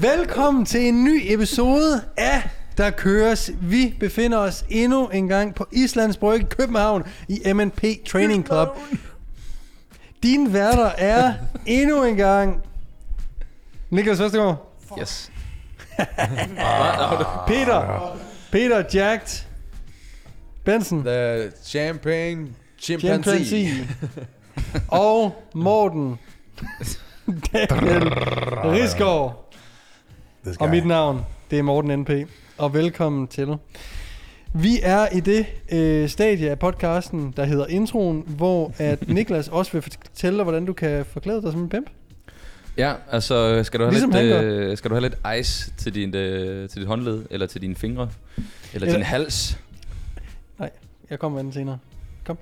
Velkommen til en ny episode af Der Køres. Vi befinder os endnu en gang på Islands Brygge, København, i MNP Training Club. Din værter er endnu en gang Niklas Vestergaard, Yes. Peter, Peter Jacked, Benson, The champagne chimpanzee. Chimpanzee, og Morten Daniel Risgaard. Og mit navn, det er Morten NP. Og velkommen til. Vi er i det øh, stadie af podcasten, der hedder introen, hvor at Niklas også vil fortælle dig, hvordan du kan forklæde dig som en pimp. Ja, altså skal du have, Ligesom lidt, øh, skal du have lidt ice til, din, øh, til dit håndled, eller til dine fingre, eller, Eller- din hals? Nej, jeg kommer med den senere. Kom.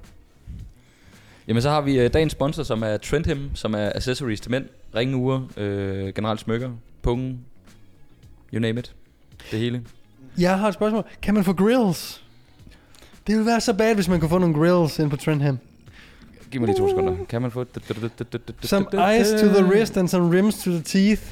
Jamen så har vi øh, dagens sponsor, som er Trendhim, som er accessories til mænd, ringure, øh, generelt smykker, pungen, you name it, det hele. Jeg har et spørgsmål. Kan man få grills? Det ville være så bad, hvis man kunne få nogle grills ind på Trendham. Giv mig lige to sekunder. Kan man få... Some ice to the wrist and some rims to the teeth.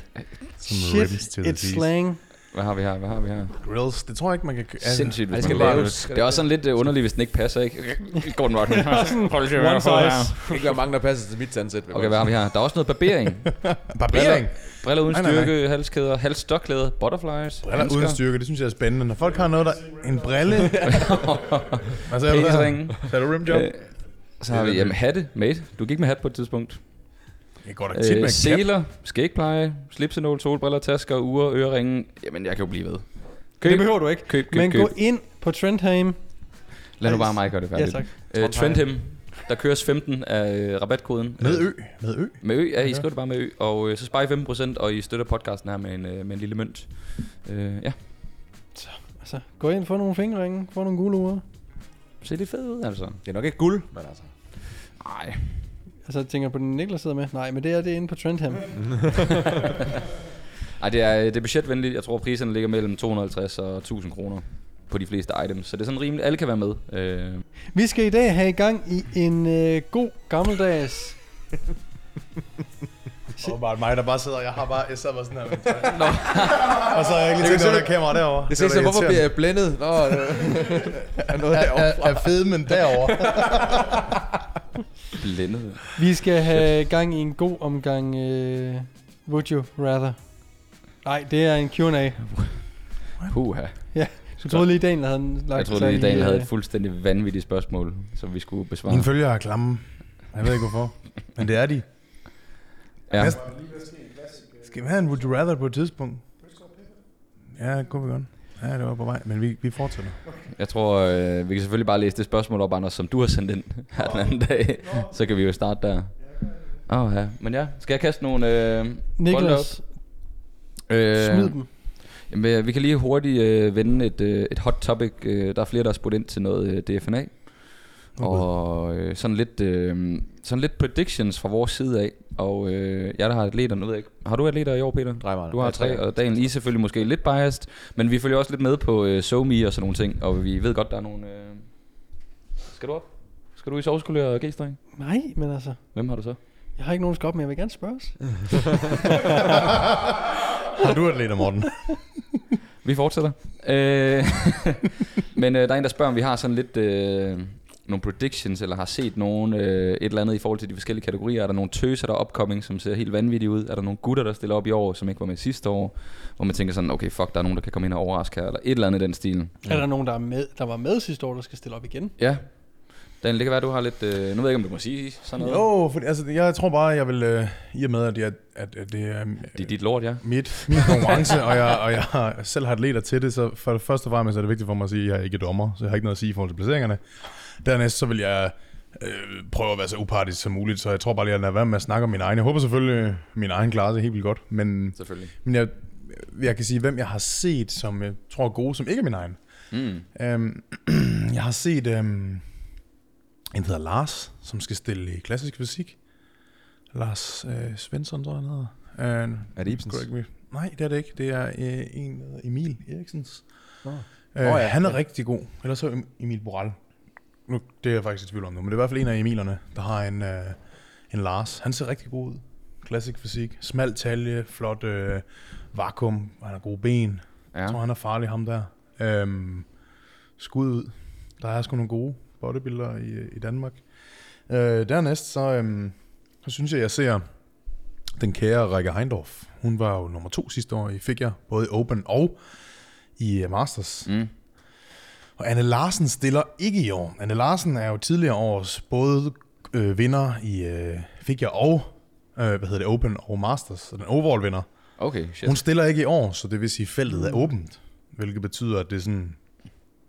Some Shit, rims to the it's teeth. slang. Hvad har vi her? Hvad har vi her? Grills, det tror jeg ikke, man kan... Altså, Sindssygt, hvis det man laves. det. Det er også sådan lidt øh, underligt, hvis den ikke passer, ikke? Gordon Rock. One size. Det kan være mange, der passer til mit tandsæt. Okay, hvad har vi her? Der er også noget barbering. Barbering. Briller uden Nej, nej, nej. styrke, halskæder, halsstoklæder, butterflies, Briller handsker, uden styrke, det synes jeg er spændende. Når folk har noget, der... En brille. Hvad sagde du der? Sagde du rimjob? Øh, så har vi jamen, hatte, mate. Du gik med hat på et tidspunkt. Jeg går da tit med Øh, cap. seler, skægpleje, slipsenål, solbriller, tasker, ure, øreringe. Jamen, jeg kan jo blive ved. Det Køb, behøver du ikke. køb, køb, Men køb. gå ind på Trendham. Lad nu bare mig gøre det Ja, færdigt. tak. øh, Trendhim, der køres 15 af øh, rabatkoden. Med Øh, ø. Med ø. Med ø, ja, I skriver det bare med ø. Og øh, så sparer I 15%, og I støtter podcasten her med en, øh, med en lille mønt. Øh, ja, Altså, gå ind, få nogle fingerringe, få nogle gule uger. se lidt fed ud, altså. Det er nok ikke guld, men altså. Nej. Altså, jeg tænker på den Niklas sidder med. Nej, men det er det inde på Trendham. Ej, det er, det er budgetvenligt. Jeg tror, priserne ligger mellem 250 og 1000 kroner på de fleste items. Så det er sådan rimeligt. Alle kan være med. Øh, Vi skal i dag have i gang i en øh, god gammeldags... Det var bare mig, der bare sidder. Jeg har bare... Jeg sad bare sådan her. Nå. Og så har jeg ikke lige tænkt over det kamera derovre. Det ser så, hvorfor bliver jeg blændet? Nå, øh, er noget af, derovre. af, fedmen derovre. blændet. Vi skal have gang i en god omgang... Øh, would you rather? Nej, det er en Q&A. Puha. Du troede lige, Daniel havde lagt Jeg troede lige, i, Daniel havde et fuldstændig vanvittigt spørgsmål, som vi skulle besvare. Mine følgere er klamme. Jeg ved ikke hvorfor. Men det er de. Ja. Næste- Skal vi have en Would You Rather på et tidspunkt? Ja, det kunne vi godt. Ja, det var på vej, men vi, vi fortsætter. Jeg tror, øh, vi kan selvfølgelig bare læse det spørgsmål op, Anders, som du har sendt ind her den anden dag. Så kan vi jo starte der. Åh oh, ja, men ja. Skal jeg kaste nogle øh, Niklas, op? Øh, smid dem. Jamen, øh, vi kan lige hurtigt øh, vende et, øh, et hot topic. Øh, der er flere, der har spurgt ind til noget øh, DFNA. Og øh, sådan lidt øh, sådan lidt predictions fra vores side af. Og øh, jeg der har atleter, nu ved jeg ikke. Har du atleter i år, Peter? Var Du har tre, og Daniel, I er selvfølgelig måske lidt biased, men vi følger også lidt med på øh, SoMe og sådan nogle ting, og vi ved godt, der er nogle... Øh... Skal du op? Skal du i sovskulør og g-streng? Nej, men altså... Hvem har du så? Jeg har ikke nogen skop, men jeg vil gerne spørges. Har du atleter, Morten? Vi fortsætter. Øh, men øh, der er en, der spørger, om vi har sådan lidt øh, nogle predictions, eller har set nogen, øh, et eller andet i forhold til de forskellige kategorier. Er der nogle tøser, der er upcoming, som ser helt vanvittige ud? Er der nogle gutter, der stiller op i år, som ikke var med sidste år? Hvor man tænker sådan, okay, fuck, der er nogen, der kan komme ind og overraske her, eller et eller andet i den stil. Er der nogen, der, er med, der var med sidste år, der skal stille op igen? Ja. Daniel, det kan være, du har lidt... Øh, nu ved jeg ikke, om du må sige sådan noget. Jo, for, altså, jeg tror bare, jeg vil, øh, i og med, at, jeg, at, at det er Det er dit lort, ja. mit, min konkurrence, og, jeg, og jeg har, selv har atleter til det, så for først og fremmest er det vigtigt for mig at sige, at jeg er ikke dommer, så jeg har ikke noget at sige i forhold til placeringerne. Dernæst så vil jeg øh, prøve at være så upartisk som muligt, så jeg tror bare lige at lade være med at snakke om min egen. Jeg håber selvfølgelig, at min egen klarer sig helt vildt godt, men, Selvfølgelig. men jeg, jeg kan sige, hvem jeg har set, som jeg tror er gode, som ikke er min egen. Mm. Øhm, jeg har set øhm, en, der hedder Lars, som skal stille i klassisk fysik. Lars øh, Svensson, tror jeg, han hedder. Øh, Er det Ibsens? Nej, det er det ikke. Det er øh, en, Emil Eriksens. Nå. Øh, Nå ja, han er ja. rigtig god. Ellers så Em- Emil Boral. Nu, det er jeg faktisk i tvivl om nu, men det er i hvert fald en af Emilerne, der har en, øh, en Lars. Han ser rigtig god ud. Classic fysik. Smal talje, flot øh, vakuum. Han har gode ben. Ja. Jeg tror, han er farlig, ham der. Øhm, skud ud. Der er sgu nogle gode bodybuildere i, i Danmark. Øh, dernæst, så, øhm, så synes jeg, jeg ser den kære Rikke Heindorf. Hun var jo nummer to sidste år i Figure, både i Open og i øh, Masters. Mm. Og Anne Larsen stiller ikke i år. Anne Larsen er jo tidligere års både øh, vinder i øh, Figure og øh, hvad hedder det, Open og Masters, så den overall vinder. Okay, shit. Hun stiller ikke i år, så det vil sige, at feltet er åbent, hvilket betyder, at det er sådan,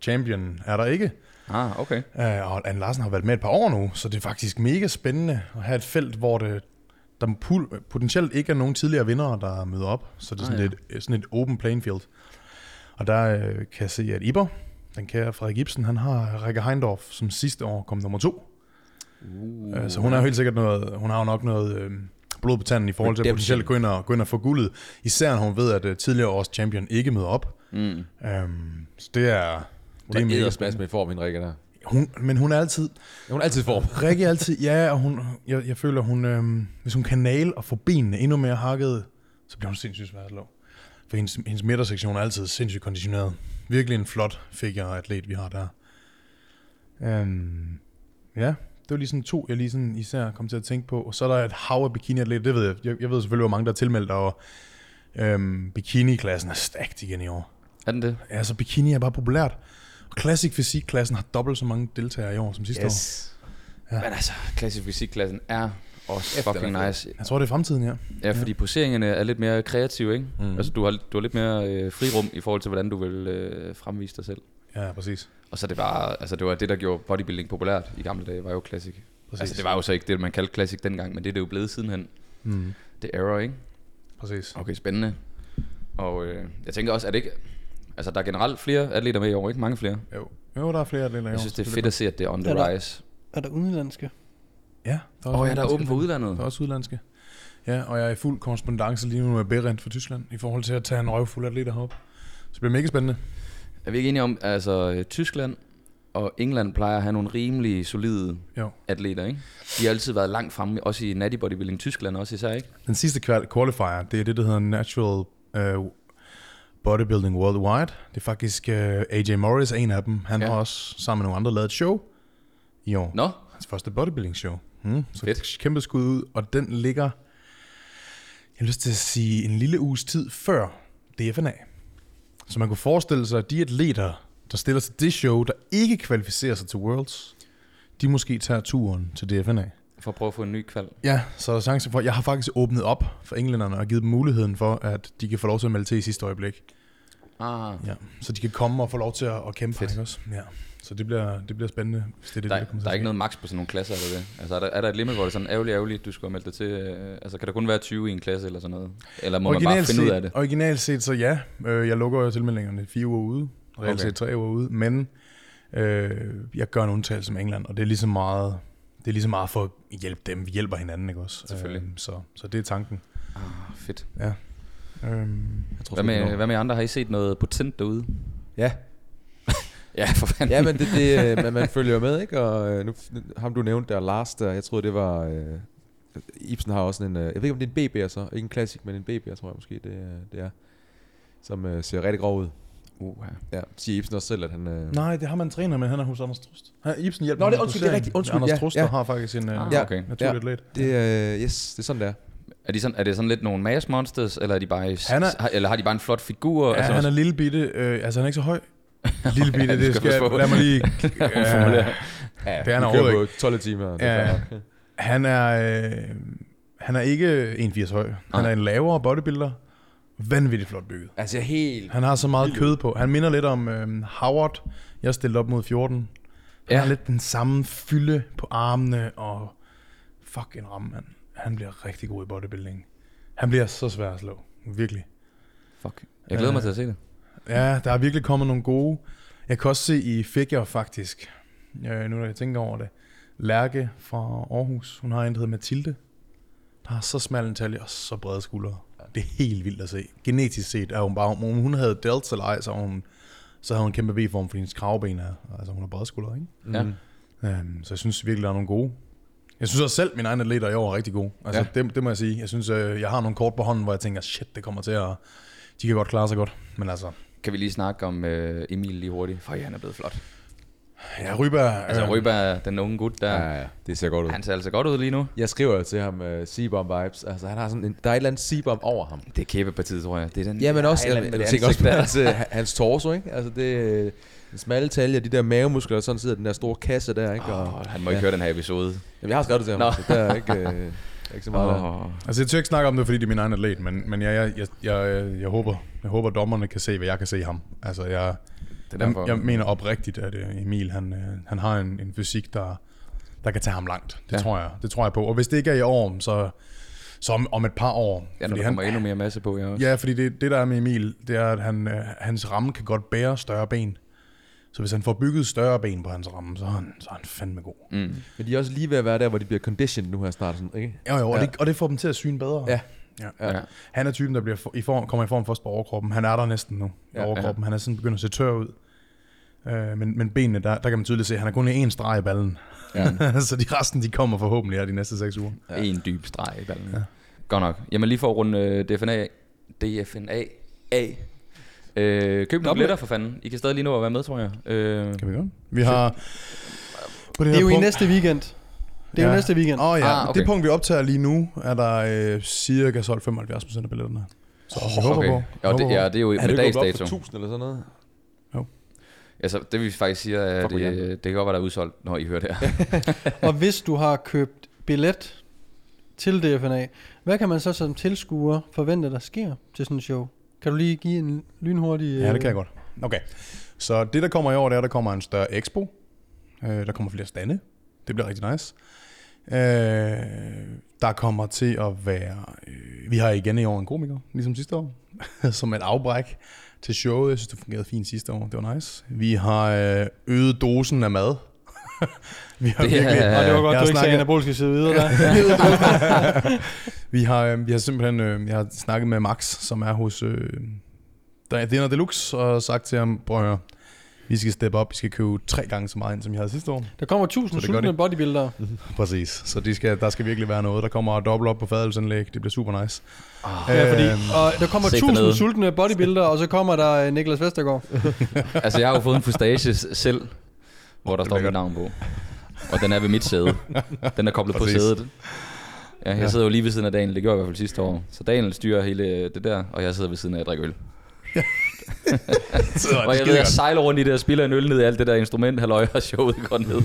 champion er der ikke. Ah, okay. Uh, og Anne Larsen har været med et par år nu, så det er faktisk mega spændende at have et felt, hvor det, der potentielt ikke er nogen tidligere vindere, der møder op. Så det er sådan, Ah, ah, ja. et, sådan et open playing field. Og der øh, kan jeg se, at Iber, den kære Frederik Ibsen, han har Rikke Heindorf, som sidste år kom nummer to. Uh, Uh, så hun har jo helt sikkert noget, hun har jo nok noget øh, blod på tanden i forhold til at potentielt gå ind, og, gå ind og få guldet. Især når hun ved, at øh, tidligere års champion ikke møder op. Mm. Um, så det er... Hun det er er med form, hende Rikke der. Hun, men hun er altid... Hun er altid form. Rikke er altid... Ja, og hun, jeg, jeg føler, hun, øhm, hvis hun kan nale og få benene endnu mere hakket, så bliver hun sindssygt svær at slå. For hendes, hendes midtersektion er altid sindssygt konditioneret. Virkelig en flot figure atlet, vi har der. Um, ja, det var lige sådan to, jeg lige sådan især kom til at tænke på. Og så er der et hav af bikini atlet, det ved jeg. Jeg, jeg ved selvfølgelig, hvor mange der er tilmeldt, og øhm, bikini-klassen er stacked igen i år. Er den det? Altså, bikini er bare populært. Og Classic Fysik-klassen har dobbelt så mange deltagere i år som sidste år. Ja. Men altså, klassisk fysikklassen er også Efter fucking er nice. Jeg tror, det er fremtiden, ja. Ja, fordi poseringerne er lidt mere kreative, ikke? Mm. Altså, du har, du har lidt mere øh, frirum i forhold til, hvordan du vil øh, fremvise dig selv. Ja, præcis. Og så er det bare, altså det var det, der gjorde bodybuilding populært i gamle dage, var jo classic. præcis. Altså det var jo så ikke det, man kaldte classic dengang, men det er det jo blevet sidenhen. Mm, Det er error, ikke? præcis. Okay, spændende. Og øh, jeg tænker også, at det ikke... Altså, der er generelt flere atleter med i år, ikke? Mange flere. Jo. jo, der er flere atleter i Jeg år, synes, det er fedt at se, at det er on Er the der- rise. Er der udenlandske? Ja, der Åh oh, ja, der er åben for udlandet. Der er også udlandske. Ja, og jeg er i fuld korrespondence lige nu med Berendt fra Tyskland, i forhold til at tage en røvfuld atleter herop. Så det bliver mega spændende. Er vi ikke enige om, altså øh, Tyskland og England plejer at have nogle rimelig solide Jo. atleter, ikke? De har altid været langt fremme, også i natty bodybuilding. Tyskland også især, ikke? Den sidste qualifier, det er det, der hedder Natural uh, Bodybuilding Worldwide. Det er faktisk uh, AJ Morris er en af dem. Han ja. har også sammen med nogle andre lavet et show i år. Nå, Hans første bodybuilding show. Mm, så Fedt. kæmpe skud ud, og den ligger, jeg har lyst til at sige, en lille uges tid før DFNA. Så man kunne forestille sig, at de atleter, der stiller til det show, der ikke kvalificerer sig til Worlds, de måske tager turen til DFNA. for at prøve at få en ny kval. Ja, så er der chance for, jeg har faktisk åbnet op for englænderne og givet dem muligheden for, at de kan få lov til at melde til i sidste øjeblik. Ah, Ja, så de kan komme og få lov til at, at kæmpe Fedt. ikke også? Ja. Så det bliver, det bliver spændende, hvis det er det, der, der kommer til der er ikke noget max på sådan nogle klasser, er der det? Altså, er der, er der et limit, hvor det er sådan ærgerligt, ærgerligt, du skulle meldt dig til? Øh, altså, kan der kun være 20 i en klasse eller sådan noget? Eller må man bare finde ud af det? Originalt set, så ja. Øh, jeg lukker jo tilmeldingerne fire uger ude. Reelt Okay. set tre uger ude. Men øh, jeg gør en undtagelse med England, og det er lige så meget, det er lige så meget for at hjælpe dem. Vi hjælper hinanden, ikke også? Selvfølgelig. Øh, så, så det er tanken. Ah, fedt. Øhm, Jeg tror, Hvad det med, hvad med andre? Har I set noget potent derude? Ja, Ja, for fanden. ja men det, det, øh, man, man følger jo med, ikke? Og øh, nu, ham du nævnte der, Lars der, jeg troede det var... Øh, Ibsen har også en... Øh, jeg ved ikke om det er en BB'er så, ikke en klassik, men en BB'er tror jeg måske det, er- det er. Som øh, ser rigtig grov ud. Uh, Ja, siger Ibsen også selv, at han... Øh, nej, det har man træner, men han er hos Anders Trust. Han, Ibsen hjælper Nå, det- med undskyld, det er rigtigt. Undskyld, Anders ja, Trust, ja. der har faktisk en øh, Ah, Ja. okay. naturlig Ja. atlet. det, øh, yes, det er sådan der. Er, de sådan, er det sådan lidt nogle mass monsters, eller er de bare, Han er- har- eller har de bare en flot figur? Ja, han er lille bitte, øh, altså han er ikke så høj. Lille bitte, Ja, det skal skal, lad mig lige... formulere. Ja, det er han overhovedet på 12 timer. Er Ja. Han er, øh, han er ikke 1,80 høj. Han er en lavere bodybuilder. Vanvittigt flot bygget. Altså helt... Han har så meget Vildt. kød på. Han minder lidt om øh, Howard. Jeg stillede op mod 14. Han Ja. har lidt den samme fylde på armene, og fuck en ramme, mand. Han bliver rigtig god i bodybuilding. Han bliver så svær at slå. Virkelig. Fuck. Jeg glæder mig Øh, til at se det. Ja, der er virkelig kommet nogle gode. Jeg kan også se i Figure faktisk, øh, nu når jeg tænker over det, Lærke fra Aarhus, hun har en, der hedder Mathilde, der har så smal en talje og så brede skuldre. Det er helt vildt at se. Genetisk set er hun bare, om hun havde delts eller ej, så, hun, så havde hun en kæmpe V-form, fordi hendes kravben er, altså hun har brede skuldre, ikke? Ja. Mm. Um, så jeg synes virkelig, der er nogle gode. Jeg synes også selv, at mine egne atleter i år er rigtig gode. Altså, Ja. ja. det, det må jeg sige. Jeg synes, øh, jeg har nogle kort på hånden, hvor jeg tænker, shit, det kommer til at... De kan godt klare sig godt. Men altså, Kan vi lige snakke om øh, Emil lige hurtigt? For han er blevet flot. ja, Ryberg... Altså øh, Ryberg, den unge gut der, Ja, ja, det ser godt ud. han ser altså godt ud lige nu. Jeg skriver jo til ham uh, Seabomb vibes. Altså, han har sådan en, der er et eller andet Seabomb over ham. Det er kæbepartiet, tror jeg. Det er den, Ja, men også, Ja, jeg, jeg, tænker også på hans, øh, hans torso, ikke? Altså, det øh, den smalle talje, de der mavemuskler, og sådan sidder den der store kasse der, ikke? Og, Åh, han må ikke høre den her episode. jamen, jeg har skrevet det til ham, Nå. så der er ikke, øh, ikke så meget der. Åh. Altså, jeg tør ikke snakke om det, fordi det er min egen atlet, men, men jeg, jeg, jeg, jeg, jeg, håber, jeg håber, dommerne kan se, hvad jeg kan se i ham. Altså, jeg, Det er jeg, derfor. jeg mener oprigtigt, at øh, Emil, han, øh, han har en, en fysik, der, der kan tage ham langt. Det, Ja. tror jeg, det tror jeg på. Og hvis det ikke er i år, så, så om, om et par år. Ja, når fordi der kommer endnu mere masse på, jeg også. Ja, fordi det, det der er med Emil, det er, at han, øh, hans ramme kan godt bære større ben. Så hvis han får bygget større ben på hans ramme, så er han, så er han fandme god. Mm. Men de er også lige ved at være der, hvor de bliver conditioned nu her snart, sådan, ikke? Jo, jo, og, Ja. det, og det får dem til at syne bedre. Ja. ja. Ja. ja. Han er typen, der bliver i form, kommer i form først på overkroppen. Han er der næsten nu i Ja, ja, overkroppen. Han er sådan begyndt at se tør ud. Øh, men, men benene, der, der kan man tydeligt se, at han er kun én streg i ballen. Ja. så de resten, de kommer forhåbentlig her de næste seks uger. Ja. En dyb streg i ballen. Ja. Godt nok. Jamen lige for at runde øh, DFNA, DFNA af. Øh, køb nogle billetter for fanden. I kan stadig lige nå at være med, tror jeg. Øh, Kan vi godt? Vi har... På Det er jo i næste weekend. Det er jo næste weekend. Åh oh, ja, Ah, okay. det punkt, vi optager lige nu, er der øh, cirka solgt 75% af billetterne. Så vi håber okay. på. Ja, det, håber ja, på. det er jo Er med det dags dato. for 1000 eller sådan noget? Altså, det vi faktisk siger, er, Fuck, det, det kan godt være, der er udsolgt, når I hører det her. Og hvis du har købt billet til DFNA, hvad kan man så som tilskuer forvente, der sker til sådan en show? Kan du lige give en lynhurtig... Ja, det kan jeg øh, godt. Okay. Så det, der kommer i år, det er, at der kommer en større expo. Øh, der kommer flere stande. Det bliver rigtig nice. Øh, der kommer til at være... Øh, vi har igen i år en komiker, ligesom sidste år, som et afbræk til showet. Jeg synes, det fungerede fint sidste år. Det var nice. Vi har øh, øget dosen af mad. vi har Det er- virkelig... Og det var godt, Jeg du har ikke sagde snakket- anaboliske side videre der. Vi har, øh, vi har simpelthen øh, jeg har snakket med Max, som er hos øh, er Dinner Deluxe, og sagt til ham, prøv at høre, vi skal steppe op, vi skal købe tre gange så meget ind, som jeg havde sidste år. Der kommer 1000 Så det gør sultne bodybuildere. Præcis. Så de skal, der skal virkelig være noget. Der kommer dobbelt op på fadelsanlæg. Det bliver super nice. Ja, fordi, Øhm, og der kommer Sæt 1000 dernede. sultne bodybuildere, og så kommer der øh, Niklas Vestergaard. altså, jeg har jo fået en fustage selv, hvor der står mit navn på. Og den er ved mit sæde. Den er koblet på Præcis. sædet. Ja, jeg Ja. sidder jo lige ved siden af Daniel, det gjorde jeg i hvert fald sidste år. Så Daniel styrer hele det der, og jeg sidder ved siden af at drikke øl. så, Og jeg ved, jeg sejler rundt i det og spiller en øl ned i alt det der instrument, halløj, og showet går ned.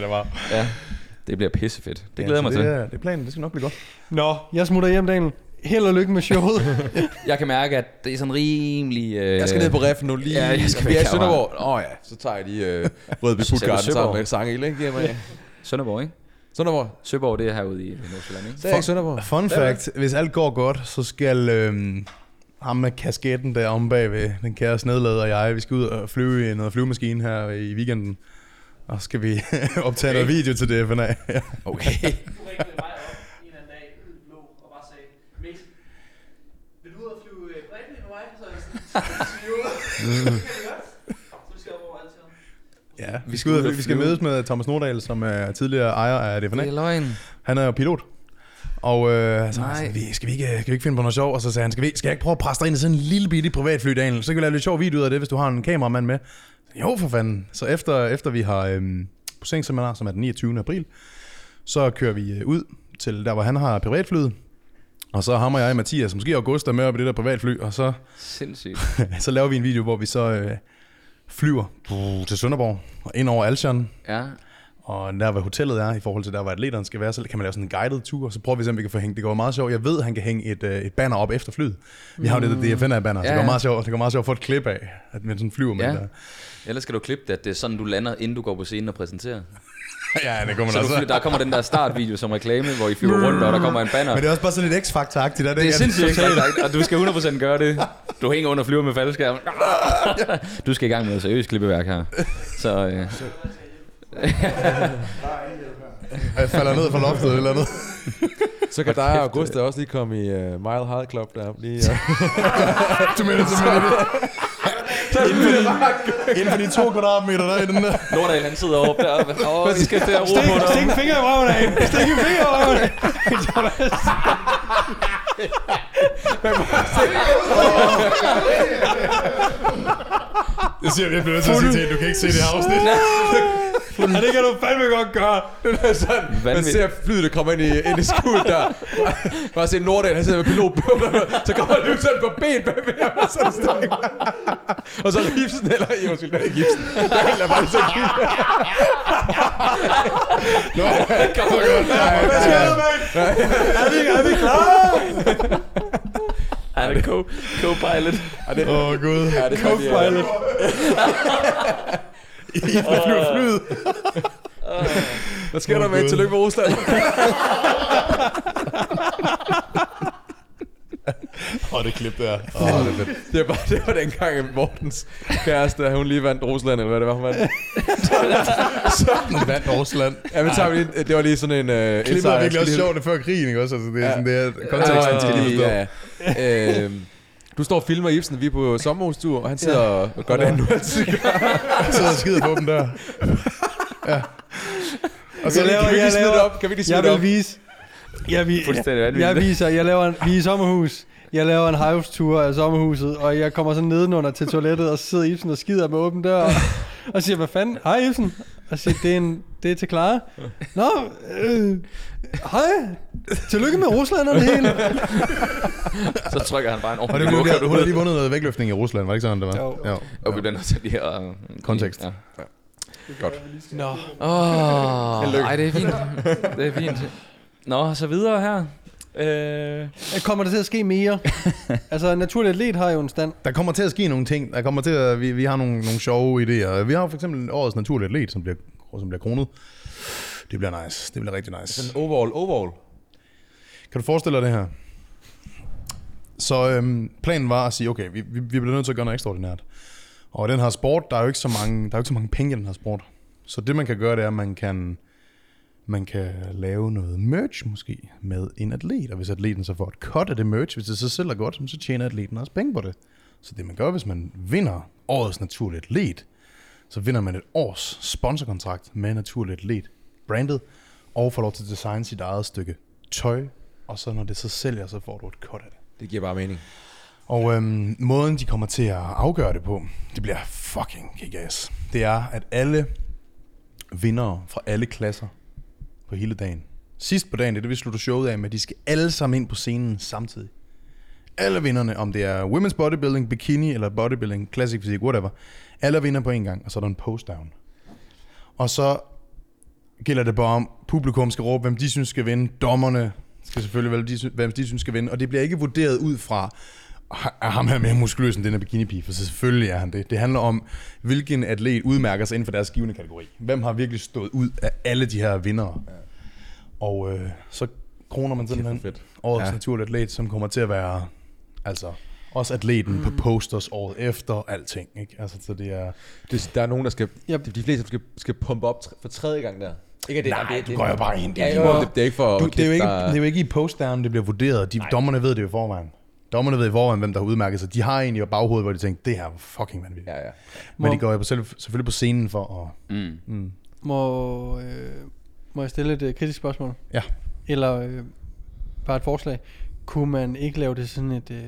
det var. ja, det bliver pissefedt. Det glæder jeg mig det til. Er, det er planen. Det skal nok blive godt. Nå, jeg smutter hjem, Daniel. Held og lykke med showet. Jeg kan mærke, at det er sådan rimelig... Øh, Jeg skal ned på reffen nu lige. Ja, jeg skal vi er i Sønderborg. Åh oh, ja, så tager jeg lige øh, Rødby Puttgarden sammen med Sangel, ikke? Giver mig. Sønderborg, ikke? Sønderborg. Søborg, det er herude i Nordsjælland, ikke? Det er ikke Sønderborg. Fun fact. Hvis alt går godt, så skal øhm, ham med kasketten der om bagved, den kære snedleder og jeg, vi skal ud og flyve i noget flyvemaskine her i weekenden. Og så skal vi optage noget video til DFNA. Okay. Du ringede mig op en eller anden dag, lå og bare sagde, Mikkel, vil du ud og flyve bredt med mig? Så jeg sådan, kan vi godt? Så vi skal op over alt Ja, vi skal, ud, vi skal mødes med Thomas Nordahl, som er tidligere ejer af DFNA. Det er løgn. Han er jo pilot. Og øh, så Nej. Vi, skal, vi ikke, skal vi ikke finde på noget sjov? Og så sagde han, skal, vi, skal jeg ikke prøve at presse dig ind i sådan en lille bitte privatfly, Daniel? Så kan vi lave lidt sjov video ud af det, hvis du har en kameramand med. Jo, for fanden. Så efter, efter vi har øhm, poseringsseminar, som er den 29. april, så kører vi øh, ud til der, hvor han har privatflyet. Og så ham og jeg, Mathias, måske August, er med op i det der privatfly, og så, Sindssygt. så laver vi en video, hvor vi så øh, flyver til Sønderborg og ind over Alshon, Ja. Og der hvor hotellet er, i forhold til der hvor atleteren skal være, så kan man lave sådan en guided tur, og så prøver vi se, om vi kan få hængt. Det går meget sjovt. Jeg ved, at han kan hænge et, øh, et banner op efter flyet. Vi har jo det der DFNA-banner, så Ja, det går meget sjovt, det går meget sjovt at få et klip af, at man sådan flyver med Ja. det der. Ellers skal du klippe det, at det er sådan, du lander, inden du går på scenen og præsenterer. ja, det man Så også. fly- der kommer den der startvideo som reklame, hvor I flyver rundt, og der kommer en banner. Men det er også bare sådan lidt X-Factor-agtigt. Det, Det er ikke? sindssygt og du skal 100% gøre det. Du hænger under flyver med faldskærm. Du skal i gang med noget seriøst klippeværk her. Så øh, Jeg falder ned fra loftet eller noget. Så kan dig og Augusta også lige komme i uh, Mile High Club der. Lige, uh, Du mener simpelthen det? Inden for de to kvadratmeter, der er i den der. Nordal, han sidder oppe der. Åh, vi skal til at ro Stik, på dig. stik en finger i røven af hende. Stik en finger i røven af Det siger jeg, jeg bliver nødt til at sige til du kan ikke se det her afsnit. Ja, det kan du fandme godt gøre. Det er sådan, man Vanvittigt. ser flyet, der kommer ind i, ind i skuddet der. Bare se Nordahl, han sidder med pilotbøvler, så kommer han ud sådan på ben bagved ham, og så er det sådan. Og så Gibson, eller jo, undskyld, det er ikke Gibson. Der er helt bare så Hvad sker der, mand? Er vi, er vi klar? Er co- co-pilot. Åh, oh, Gud. Ja, det er Co-pilot. I flyver flyet. Hvad sker der med? Tillykke med Rusland. Åh, det klip der. Åh, det er fedt. Det var, bare, det var dengang, at Mortens kæreste, hun lige vandt Rusland, eller hvad det var, hun vandt. Den vandt Rusland. Ja, men så vi lige, det var lige sådan en... Uh, Klippet er virkelig også sjovt, det før krigen, ikke også? Altså, det er Ja. sådan, det er konteksten, skal lige forstå. ja, ja. Øhm, du står og filmer Ibsen, vi er på sommerhustur, og han sidder og gør det, han nu altid gør. Jeg sidder og skider på dem der. Ja. Og så Jeg laver- Kan vi jeg lige smide det op? Kan vi lige smide Jeg det vil op? vise... Jeg, vi, Fuldstændig vanvittigt. jeg viser, jeg laver en, vi er i sommerhus. Jeg laver en house-tour af sommerhuset, og jeg kommer så nedenunder til toilettet, og så sidder Ibsen og skider med åben dør, og, og siger, hvad fanden? Hej Ibsen. Og siger, det er, en, det er til Clara. Nå, øh, hej. Tillykke med Rusland og det hele. Så trykker han bare en Og det ordentlig blev der, hun lige vundet noget vægtløftning i Rusland, var det ikke sådan, det var? Jo. jo. Og vi bliver nødt til lige at... Kontekst. Ja. Nå. Åh, Held lykke. ej, det er fint. Det er fint. Nå, så videre her. Øh, Kommer der til at ske mere? altså, naturlig atlet har jo en stand. Der kommer til at ske nogle ting. Der kommer til at, vi, vi har nogle, nogle sjove idéer. Vi har for eksempel årets naturlige atlet, som bliver, som bliver kronet. Det bliver nice. Det bliver rigtig nice. Sådan overall, overall. Kan du forestille dig det her? Så øhm, planen var at sige, okay, vi, vi, vi bliver nødt til at gøre noget ekstraordinært. Og den her sport, der er jo ikke så mange, der er jo ikke så mange penge i den her sport. Så det man kan gøre, det er, at man kan, man kan lave noget merch måske med en atlet. Og hvis atleten så får et cut af det merch, hvis det så selv er godt, så tjener atleten også penge på det. Så det man gør, hvis man vinder årets naturlige atlet, så vinder man et års sponsorkontrakt med naturlig atlet, brandet, og får lov til at designe sit eget stykke tøj, og så når det så sælger, så får du et cut af det. Det giver bare mening. Og øhm, måden, de kommer til at afgøre det på, det bliver fucking kick-ass. Det er, at alle vindere fra alle klasser på hele dagen, sidst på dagen, det er det, vi slutter showet af med, de skal alle sammen ind på scenen samtidig. Alle vinderne, om det er women's bodybuilding, bikini eller bodybuilding, classic fysik, whatever. Alle vinder på en gang, og så er der en post-down. Og så gælder det bare om, publikum skal råbe, hvem de synes skal vinde. Dommerne skal selvfølgelig vælge, hvem de synes skal vinde. Og det bliver ikke vurderet ud fra, er ham her mere muskuløs end den her bikini for selvfølgelig er han det. Det handler om, hvilken atlet udmærker sig inden for deres givende kategori. Hvem har virkelig stået ud af alle de her vindere. Ja. Og øh, så kroner man simpelthen årets ja. Naturlige atlet, som kommer til at være, altså, også atleten mm. på posters året efter, alting. Ikke? Altså, så det er... Det, der er nogen, der skal... Yep. De, fleste skal, skal pumpe op for tredje gang der. Ikke at det, Nej, det, du går jo bare ind. Det er Ja, jo, det, det, er ikke for... Du, at det, er jo ikke, det er jo ikke i postdown, det bliver vurderet. De, dommerne ved det jo i forvejen. Dommerne ved i forvejen, hvem der har udmærket sig. De har egentlig i baghovedet, hvor de tænker, det her er fucking vanvittigt. Ja, ja. Men de går jo selv, selvfølgelig på scenen for at... mm. Mm. Må, øh, må jeg stille et øh, kritisk spørgsmål? Ja. Eller øh, bare et forslag. Kunne man ikke lave det sådan et øh,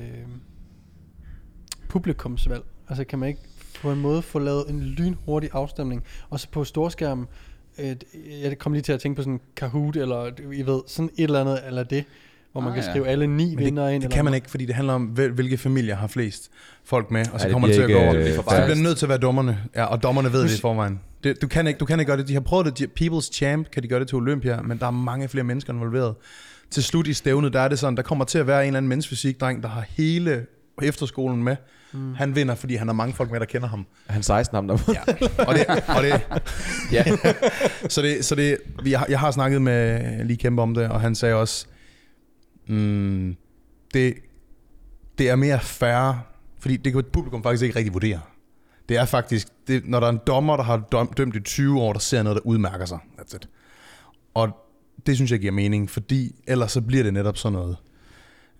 publikumsvalg? Altså kan man ikke på en måde få lavet en lynhurtig afstemning, og så på storskærmen, øh, jeg kom lige til at tænke på sådan Kahoot, eller I ved, sådan et eller andet, eller det, hvor man Ah, kan ja. skrive alle ni Men vinder det, ind. det kan man noget. ikke, fordi det handler om, hvil- hvilke familier har flest folk med, og så det kommer det til at gå over. øh, Så det bliver nødt til at være dommerne, ja, og dommerne ved Nu det i forvejen. Det, du, kan ikke, du kan ikke gøre det. De har prøvet det. De, People's Champ kan de gøre det til Olympia, men der er mange flere mennesker involveret. Til slut i stævnet, der er det sådan, der kommer til at være en eller anden menneskefysikdreng, der har hele efterskolen med. Mm. Han vinder, fordi han har mange folk med, der kender ham. Han 16 ham der? Ja. Og det, og det, Ja. så det, så det, vi har, jeg har snakket med lige kæmpe om det, og han sagde også, mm, det, det er mere fair, fordi det kan publikum faktisk ikke rigtig vurdere. Det er faktisk, det, når der er en dommer, der har døm, dømt i 20 år, der ser noget, der udmærker sig. That's it. Og det synes jeg giver mening, fordi ellers så bliver det netop sådan noget.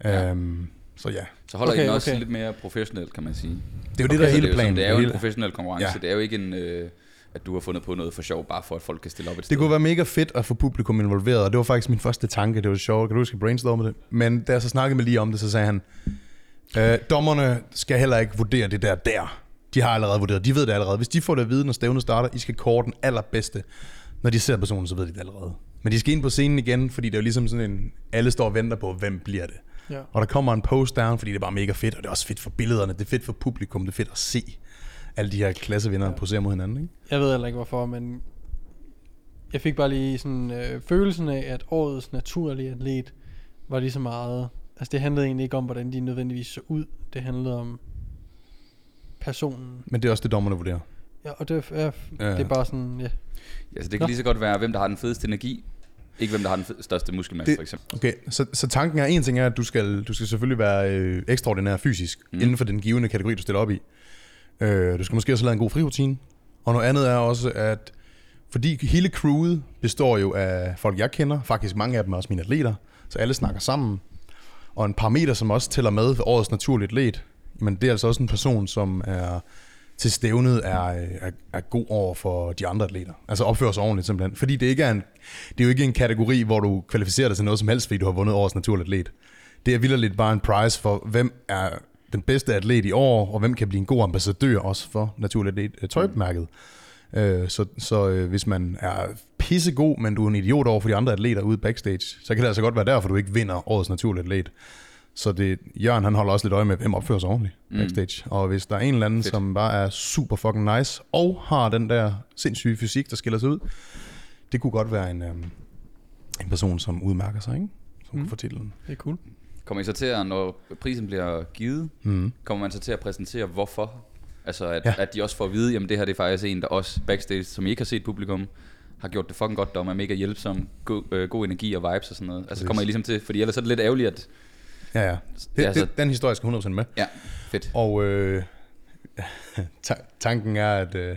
Ja. Øhm, så ja, Så holder Okay, okay, I den også okay. okay. lidt mere professionelt, kan man sige. Det er jo det, der er hele planen. Det er jo en professionel konkurrence. Ja. Det er jo ikke en, øh, at du har fundet på noget for sjov, bare for at folk kan stille op et sted. Det kunne være mega fedt at få publikum involveret, og det var faktisk min første tanke. Det var sjovt, kan du huske, brainstorme det? Men da jeg så snakkede med lige om det, så sagde han, øh, dommerne skal heller ikke vurdere det der der. De har allerede vurderet, de ved det allerede. Hvis de får det at vide, når stævnet starter, I skal kåre den allerbedste. Når de ser personen, så ved de det allerede. Men de skal ind på scenen igen, fordi det er jo ligesom sådan en, alle står og venter på, hvem bliver det. Ja. Og der kommer en post down, fordi det er bare mega fedt, og det er også fedt for billederne, det er fedt for publikum, det er fedt at se alle de her klassevinder ja. posere mod hinanden. Ikke? Jeg ved heller ikke hvorfor, men jeg fik bare lige sådan øh, følelsen af, at årets naturlige atlet var lige så meget... Altså det handlede egentlig ikke om, hvordan de nødvendigvis så ud. Det handlede om personen. Men det er også det, dommerne vurderer. Ja, og det er, Ja. det er bare sådan, ja. Altså, det kan Nå. lige så godt være, hvem der har den fedeste energi, ikke hvem der har den største muskelmasse, Det- for eksempel. Okay, så, så tanken er, en ting er, at du skal, du skal selvfølgelig være øh, ekstraordinær fysisk, mm. Inden for den givende kategori, du stiller op i. Øh, du skal måske også lave en god frirutine. Og noget andet er også, at fordi hele crewet består jo af folk, jeg kender, faktisk mange af dem er også mine atleter, så alle snakker sammen. Og en parameter, som også tæller med ved årets naturlige atlet, men det er altså også en person, som er til stævnet er, er, er god over for de andre atleter. Altså opfører sig ordentligt simpelthen. Fordi det, ikke er en, det er jo ikke en kategori, hvor du kvalificerer dig til noget som helst, fordi du har vundet årets naturlig atlet. Det er vildt lidt bare en prize for, hvem er den bedste atlet i år, og hvem kan blive en god ambassadør også for naturligt atlet øh, tøjmærket. Øh, så så øh, hvis man er pissegod, men du er en idiot over for de andre atleter ude backstage, så kan det altså godt være derfor, du ikke vinder årets naturlige atlet. Så det, Jørgen han holder også lidt øje med, hvem opfører sig ordentligt Mm. backstage. Og hvis der er en eller anden, Fedt. som bare er super fucking nice, og har den der sindssyge fysik, der skiller sig ud, det kunne godt være en, øhm, en person, som udmærker sig, ikke? Som Mm. kan få titlen. Det er cool. Kommer I så til at, når prisen bliver givet, Mm. kommer man så til at præsentere, hvorfor? Altså, at, Ja. ja. at de også får at vide, jamen det her det er faktisk en, der også backstage, som I ikke har set publikum, har gjort det fucking godt, der er mega hjælpsom, god, øh, god energi og vibes og sådan noget. Altså Præcis. kommer I ligesom til, fordi ellers er det lidt ærgerligt, at... Ja, ja. Det, altså- det, den historie skal 100% med. Ja, fedt. Og øh, ta- tanken er, at øh,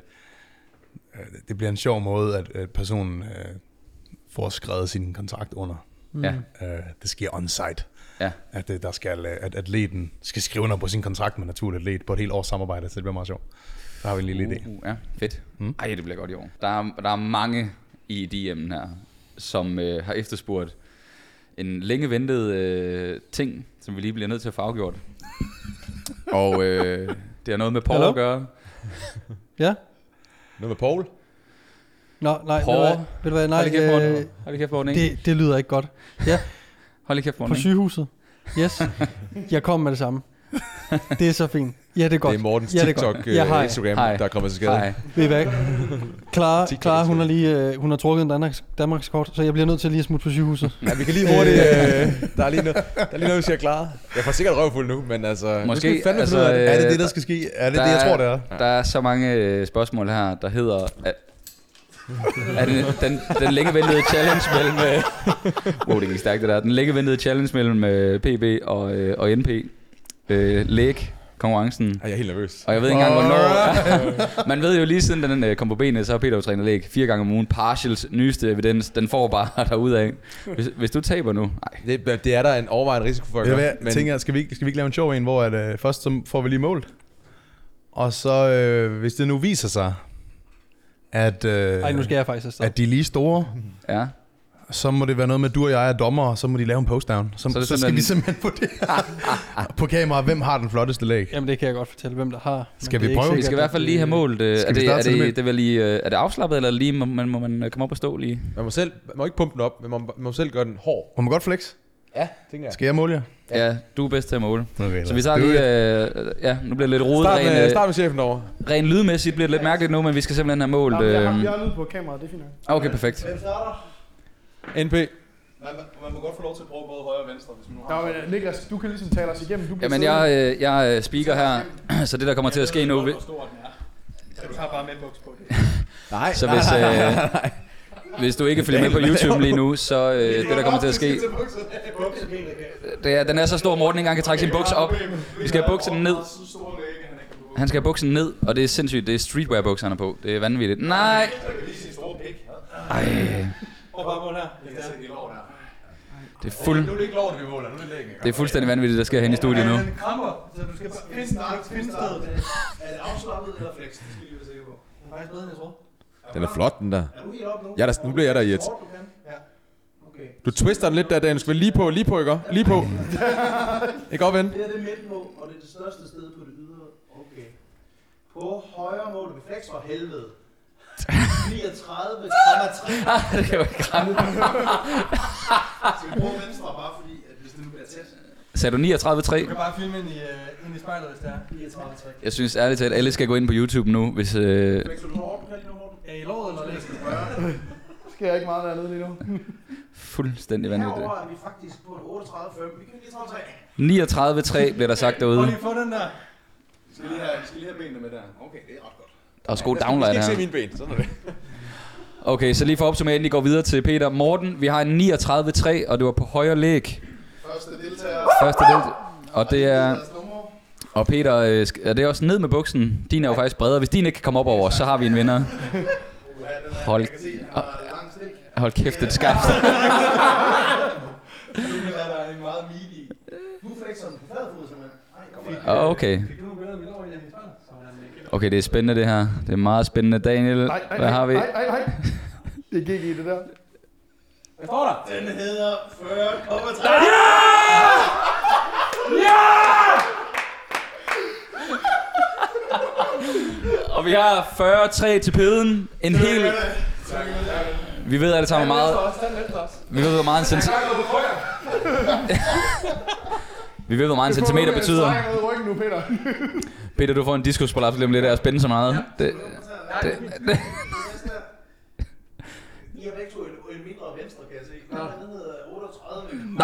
øh, det bliver en sjov måde, at, at personen øh, får skrevet sin kontrakt under. Mm. Ja. Øh, det sker on-site. Ja. At, øh, der skal, øh, at atleten skal skrive under på sin kontrakt med naturligt atlet på et helt års samarbejde, så det bliver meget sjovt. Der har vi en lille idé. Uh, ja, fedt. Mm. Ej, det bliver godt i år. Der er, der er mange i DM'en her, som øh, har efterspurgt en længe ventet øh, ting, som vi lige bliver nødt til at få afgjort. Og øh, det har noget med Paul Hallo? at gøre. Ja? Noget med Paul? Nå, nej, Paul. ved du hvad, nej, Hold lige kæft, øh. Hold kæft. Det, det, lyder ikke godt. Ja, Hold lige kæft, på Morten. sygehuset. Yes, jeg kom med det samme. Det er så fint. Ja, det er godt. Det er Mortens Ja, det er TikTok, godt. øh, Ja, hej. Instagram, Hej. der er kommet til skade. Hej. Ved I hvad? Clara, Clara hun, har lige, øh, hun har trukket en Danmarks, Danmarks kort, så jeg bliver nødt til lige at smutte på sygehuset. Ja, vi kan lige hurtigt... Øh, der, er lige noget, der er lige noget, vi skal klare. Jeg får sikkert røvfuld nu, men altså... Måske, skal vi fandme altså, det. Er det Øh, det, der skal ske? Er det der det, jeg tror, det er? Der er så mange øh, spørgsmål her, der hedder... At, er det den, den længe ventede challenge mellem... Øh, wow, det gik stærkt det der. Den længe ventede challenge mellem øh, PB og, øh, og NP. Øh, læg konkurrencen. Ej, jeg er helt nervøs. Og jeg ved ikke engang, hvornår... Man ved jo lige siden den øh, kom på benene, så har Peter jo trænet læg fire gange om ugen. Partials nyeste evidens, den får bare derudad. Hvis, hvis du taber nu... Nej. Det, det er der en overvejende risiko for at gøre. jeg tænker, skal vi, ikke- skal vi ikke lave en sjov en, hvor at, øh, først så får vi lige målt, og så øh, hvis det nu viser sig, at, øh, Ej, nu skal jeg faktisk afsted. at de er lige store, Ja. Så må det være noget med, at du og jeg er dommer, og så må de lave en postdown. Så, Så så, det så skal vi simpelthen på det på kamera, hvem har den flotteste læg. Jamen, det kan jeg godt fortælle, hvem der har. Skal vi prøve? Vi skal i hvert fald lige have det- målt... Øh, Skal er, det, er, det det, det vel lige, øh, er det afslappet, eller lige, må man, må man øh, komme op og stå lige? Man må, selv, man må ikke pumpe den op, men man, man må selv gøre den hård. Må man godt flex? Ja, tænker jeg. Skal jeg måle jer? Ja, du er bedst til at måle. Okay, Så vi tager lige... Øh, ja, nu bliver det lidt rodet. Start Ren, med, øh, start med chefen over. ren lydmæssigt bliver det lidt mærkeligt nu, men vi skal simpelthen have målt... Jamen, jeg, har, Øh, jeg har lyd på kameraet, det er fint okay, perfekt. NP. Man må godt få lov til at prøve både højre og venstre, hvis man nu Nå, men øh, Niklas, du kan ligesom tale os igennem. Du bliver Jamen, jeg, øh, jeg øh, speaker her, så det der kommer til at ske nu... vi- Du har bare med buks på det. Nej, Så hvis, øh, hvis du ikke følger med på YouTube lige nu, så øh, det der kommer til at ske... Det er, den er så stor, at Morten ikke engang kan trække sin bukser op. Vi skal have bukserne ned. Han skal have buksen ned, og det er sindssygt. Det er streetwear bukser, han er på. Det er vanvittigt. Nej! Ej, Prøv bare mål her. det er, fuld, det ikke lov, vi måler, nu er det lægge. det er fuldstændig vanvittigt, der sker hen i studiet nu. Han kramper, så du skal bare finde, finde stedet. med, er det afslappet eller flex? Det skal vi være sikre på. Det er faktisk bedre, end jeg troede. Den er flot, den der. Er du helt oppe nu? Ja, der, nu bliver jeg der i et. Okay. Du twister den lidt der, Dan. Du skal lige på, lige på, ikke? Lige på. Ikke op, ven. Det er det midtmål, og det er det største sted på det ydre. Okay. På højre mål med flex for helvede. 39,3. det kan jo ikke ramme. Skal vi bruge venstre bare fordi, at hvis det nu bliver tæt. Sagde du 39.3? Du kan bare filme ind i, uh, ind i spejlet, hvis det er. 39 Jeg synes ærligt talt, at alle skal gå ind på YouTube nu, hvis... Øh, lige nu hårdt. Er I låret eller læs? Sker jeg ikke meget dernede lige nu. fuldstændig vanvittigt. Herover er vi faktisk på en 38,5. Vi kan lige 33. 39.3 bliver der sagt Prøv derude. lige at få den der. Vi skal lige have, vi skal lige have benene med der. Okay, det er ret godt. Der er også god downline her. mine ben. Sådan er det. Okay, så lige for at opsummere, inden I går videre til Peter. Morten, vi har en 39.3, og det var på højre læg. Første deltager. Første del. Og det er... Og Peter, øh, er det også ned med buksen? Din er jo faktisk bredere. Hvis din ikke kan komme op over, så har vi en vinder. Er- Hold- Jeg se. Hold kæft, det er skarpt. Nu er der en meget meaty. Du flexer den på flad fod, simpelthen. Ej, kom her. Okay. Fik du nogle billeder af mit lår i ikke. Okay, det er spændende det her. Det er meget spændende. Daniel, Nej, nej, hvad har vi? Nej, nej, nej. Det gik i det der. Hvad står der? Den hedder 40,3. Og vi har 43 til peden. En hel... Vi ved alle sammen hvor meget... Vi ved, hvor meget en cent... Vi ved, hvor meget en centimeter betyder. Peter. Du får en diskusprolaps lige om lidt af at spænde så meget. Det, det, det. I har begge to en, en mindre venstre, kan jeg se. Den hedder 38.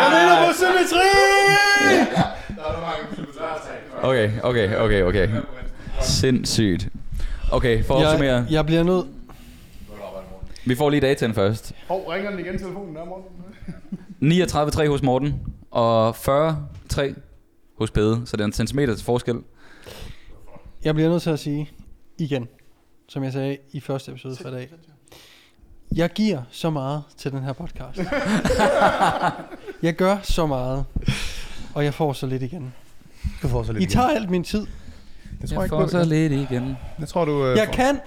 Jeg vinder på symmetri! Der er mange. Okay, okay, okay, okay. Sindssygt. Okay, for at opsummere. Jeg, jeg bliver nødt. Vi får lige dataen først. Hov, ringer den igen telefonen der, Morten? 39,3 hos Morten, og 40,3 hos Pede. Så det er en centimeter til forskel. Jeg bliver nødt til at sige igen, som jeg sagde i første episode for i dag. Jeg giver så meget til den her podcast. jeg gør så meget, og jeg får så lidt igen. Du får så lidt I tager alt min tid. Det tror jeg Jeg ikke får på. så lidt igen. Jeg tror, du... Øh, Jeg får- kan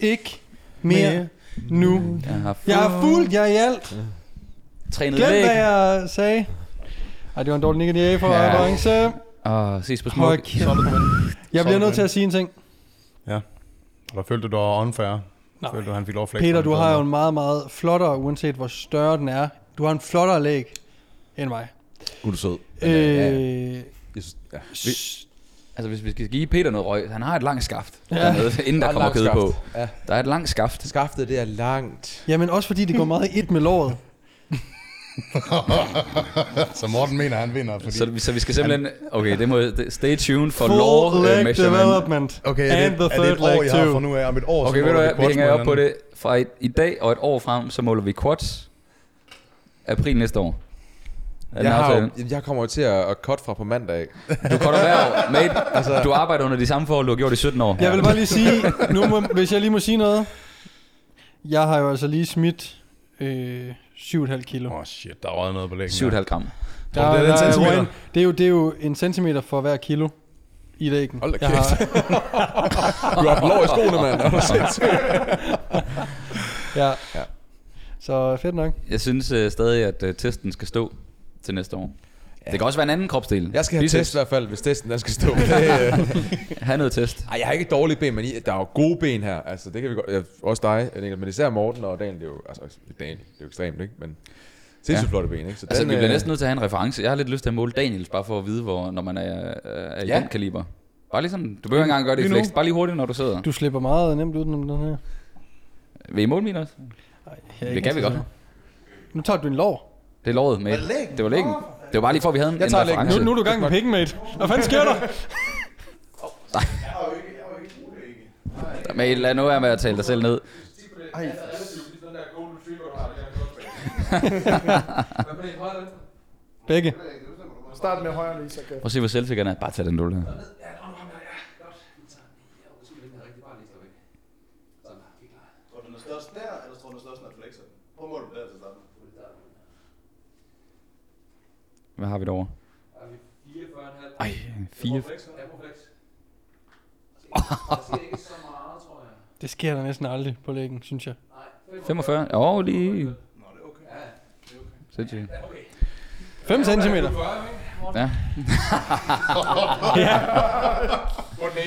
ikke mere nu. Jeg har Jeg er fuld, jeg er i alt. trænet Glem, hvad jeg sagde. Ej, det var en dårlig Nick for Ja. avance. Åh, ses på smuk. Kæft. Jeg bliver nødt til at sige en ting. Eller følte du, du var unfair? Nej. Følte du, han fik lov at? Peter, du har jo en meget, meget flottere, uanset hvor større den er. Du har en flottere læg end mig. Du sød. Øh, Jeg synes, ja. Vi, Altså, hvis vi skal give Peter noget røg, han har et langt skaft. Ja. Dernede, inden der Der er kommer kød skaft. på. Ja. Der er et langt skaft. skaftet, det er langt. jamen også fordi det går meget i et med låret. Så Morten mener, han vinder, fordi... Så, så vi skal simpelthen... Okay, det må... Stay tuned for Full law leg uh, measurement. development. Okay, er And det, the er det et år, leg jeg har too. fra nu af? Om et år, Okay, så ved du måler hvad? Vi quads hænger op på det. Fra i, i dag og et år frem, så måler vi quads. April næste år. Er Jeg, har jo, jeg kommer jo til at, at cut fra på mandag. Du cutter hver år. Mate, altså, du arbejder under de samme forhold, du har gjort i 17 år. Jeg vil bare lige sige, nu må, hvis jeg lige må sige noget. Jeg har jo altså lige smidt øh, 7,5 kilo. Åh, oh, shit, der er røget noget på læggen. 7,5 gram. Tror du, det er den der centimeter? røget- det, er jo, det er jo en centimeter for hver kilo i læggen. Hold da kæft. har, Du har lov i skoene, mand. Er ja. Ja. Så fedt nok. Jeg synes uh, stadig, at uh, testen skal stå til næste år. Ja. Det kan også være en anden kropsdel. Jeg skal have Biceps. test i hvert fald, hvis testen den skal stå. Det, øh. Ha' noget test. Ej, jeg har ikke dårlige ben, men I, der er jo gode ben her. Altså, det kan vi godt. Også dig, men især Morten og Daniel, det er jo, altså, Daniel, det er jo ekstremt, ikke? Men sindssygt Ja. flotte ben, ikke? Så Altså, vi bliver øh, næsten nødt til at have en reference. Jeg har lidt lyst til at måle Daniels, bare for at vide, hvor, når man er, er i Ja. den kaliber. Bare lige sådan, du behøver ikke engang gøre det i flex. Bare lige hurtigt, når du sidder. Du slipper meget nemt ud den her. Vil I måle min også? Ej, Det kan vi godt. Nu tager du din lår. Det er lovet med. Det var læggen. Det var bare lige for, at vi havde en, Jeg en tager læggen. reference. Nu, nu er du i gang med pikken, mate. Hvad fanden sker der? Jeg har jo ikke, jeg har jo ikke brug det, ikke. Men lad nu være med at tale dig selv ned. Begge. Start med højre lige, så kan Prøv at se, hvor selvsikker er. Bare tag den dulle her. Tror du, den er størst der, eller tror du, den er størst, når jeg flexer den? Prøv at måle den der til starten. Hvad har vi derovre? 4. Det sker der næsten aldrig på læggen, synes jeg. 45? Jo, lige... Sindssygt. 5 cm. Ja.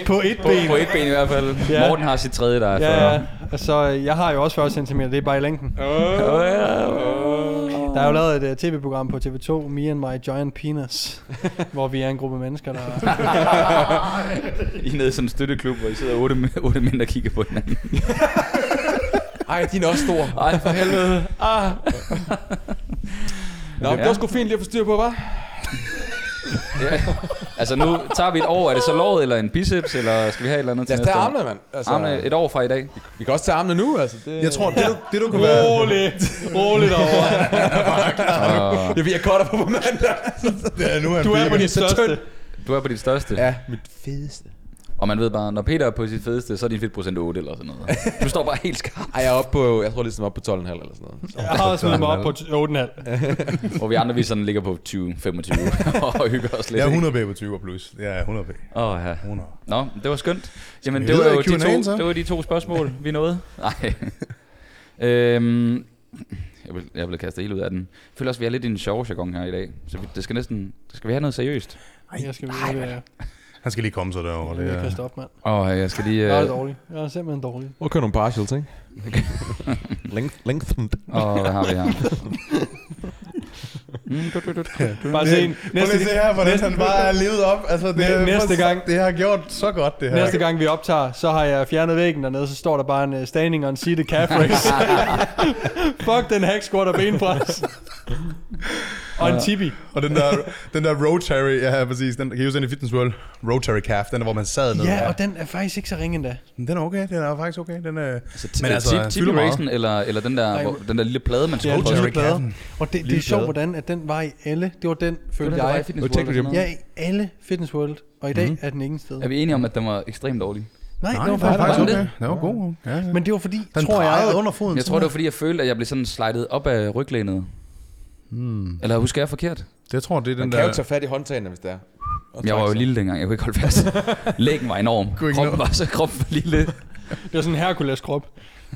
På et ben. På et ben i hvert fald. Ja. Morten har sit tredje, der er 40. Ja, ja. Altså, jeg har jo også 40 cm, det er bare i længden. Oh, ja. Der er jo lavet et uh, tv-program på TV2, Me and My Giant Penis, hvor vi er en gruppe mennesker, der... I er nede i sådan en støtteklub, hvor I sidder otte, otte mænd, der kigger på hinanden. Ej, din er også stor. Ej, for helvede. Ah. Nå, det var sgu fint lige at få styr på, hva'? Ja. Altså nu tager vi et år. Er det så låret eller en biceps, eller skal vi have et eller andet Lad til os tage næste år? armene, mand. Altså, Armene et år fra i dag. Vi kan også tage armene nu, altså. Det, Jeg tror, det du, det du kunne være... Roligt, roligt over. Og Ja, vi er cutter på på mandag. Det er nu, han Du er på dit så største. du er på dit største. Ja, mit fedeste. Og man ved bare, når Peter er på sit fedeste, så er din fedtprocent 8 eller sådan noget. Du står bare helt skarp. Ej, jeg er oppe på, jeg tror ligesom oppe på 12,5 eller sådan noget. Så. Jeg har smidt mig op på 8,5. Hvor vi andre, vi sådan ligger på 20-25 og hygger os lidt. Jeg er ikke? 100 B på 20 plus. Jeg er 100 B. Åh, ja. 100. Nå, det var skønt. Jamen, vi det var jo de to, så? det var de to spørgsmål, vi nåede. Nej. øhm, jeg, vil, jeg vil kaste helt ud af den. Jeg føler også, vi er lidt i en sjov jargon her i dag. Så vi, det skal næsten... Det skal vi have noget seriøst. Jeg skal videre, Han skal lige komme sig derovre. det Det er kaste op, mand. Og jeg skal lige... Jeg er Øh, dårlig. Jeg er simpelthen dårlig. Og køre nogle partials, ikke? Length, lengthened. og hvad har vi her? Mm, du, du, du. Bare se en. Prøv Næste, lige at se her, hvordan han bare er levet op. Altså, det er, Næste gang. Det har gjort så godt, det her. næste gang vi optager, så har jeg fjernet væggen dernede, så står der bare en uh, standing on seated calf raise. Fuck den hack squat og benpres. og en tibi. Og den der, den der Rotary, ja præcis, den, kan I huske den i Fitness World? Rotary calf, den der, hvor man sad ned. Ja, og den er faktisk ikke så ringe endda. Den er okay, den er faktisk okay. Den er, Altså, Men altså, Tibi. Racen, eller, eller den der, Nej, hvor, den der lille plade, man Ja, skulle Rotary på. Rotary plade. calfen. Og det, det er sjovt, hvordan at den var i alle. Det var den, Det følte den, der jeg. Fitness World og. Ja, i alle Fitness World. Og i dag Mhm. er den ingen sted. Er vi enige om, at den var ekstremt dårlig? Nej, Nej, det var den er faktisk, faktisk var okay. Den var god. Ja, ja. Men det var fordi, den tror jeg, under foden. Jeg tror, det var fordi, jeg følte, at jeg blev sådan slidet op af ryglænet. Hmm. Eller husker jeg forkert? Det tror det er Man den kan jo der... tage fat i håndtagene, hvis det er. Og Jeg var jo lille dengang, jeg kunne ikke holde fast. Lægen var enorm. Kroppen var så kroppen var lille. det var sådan en Hercules krop.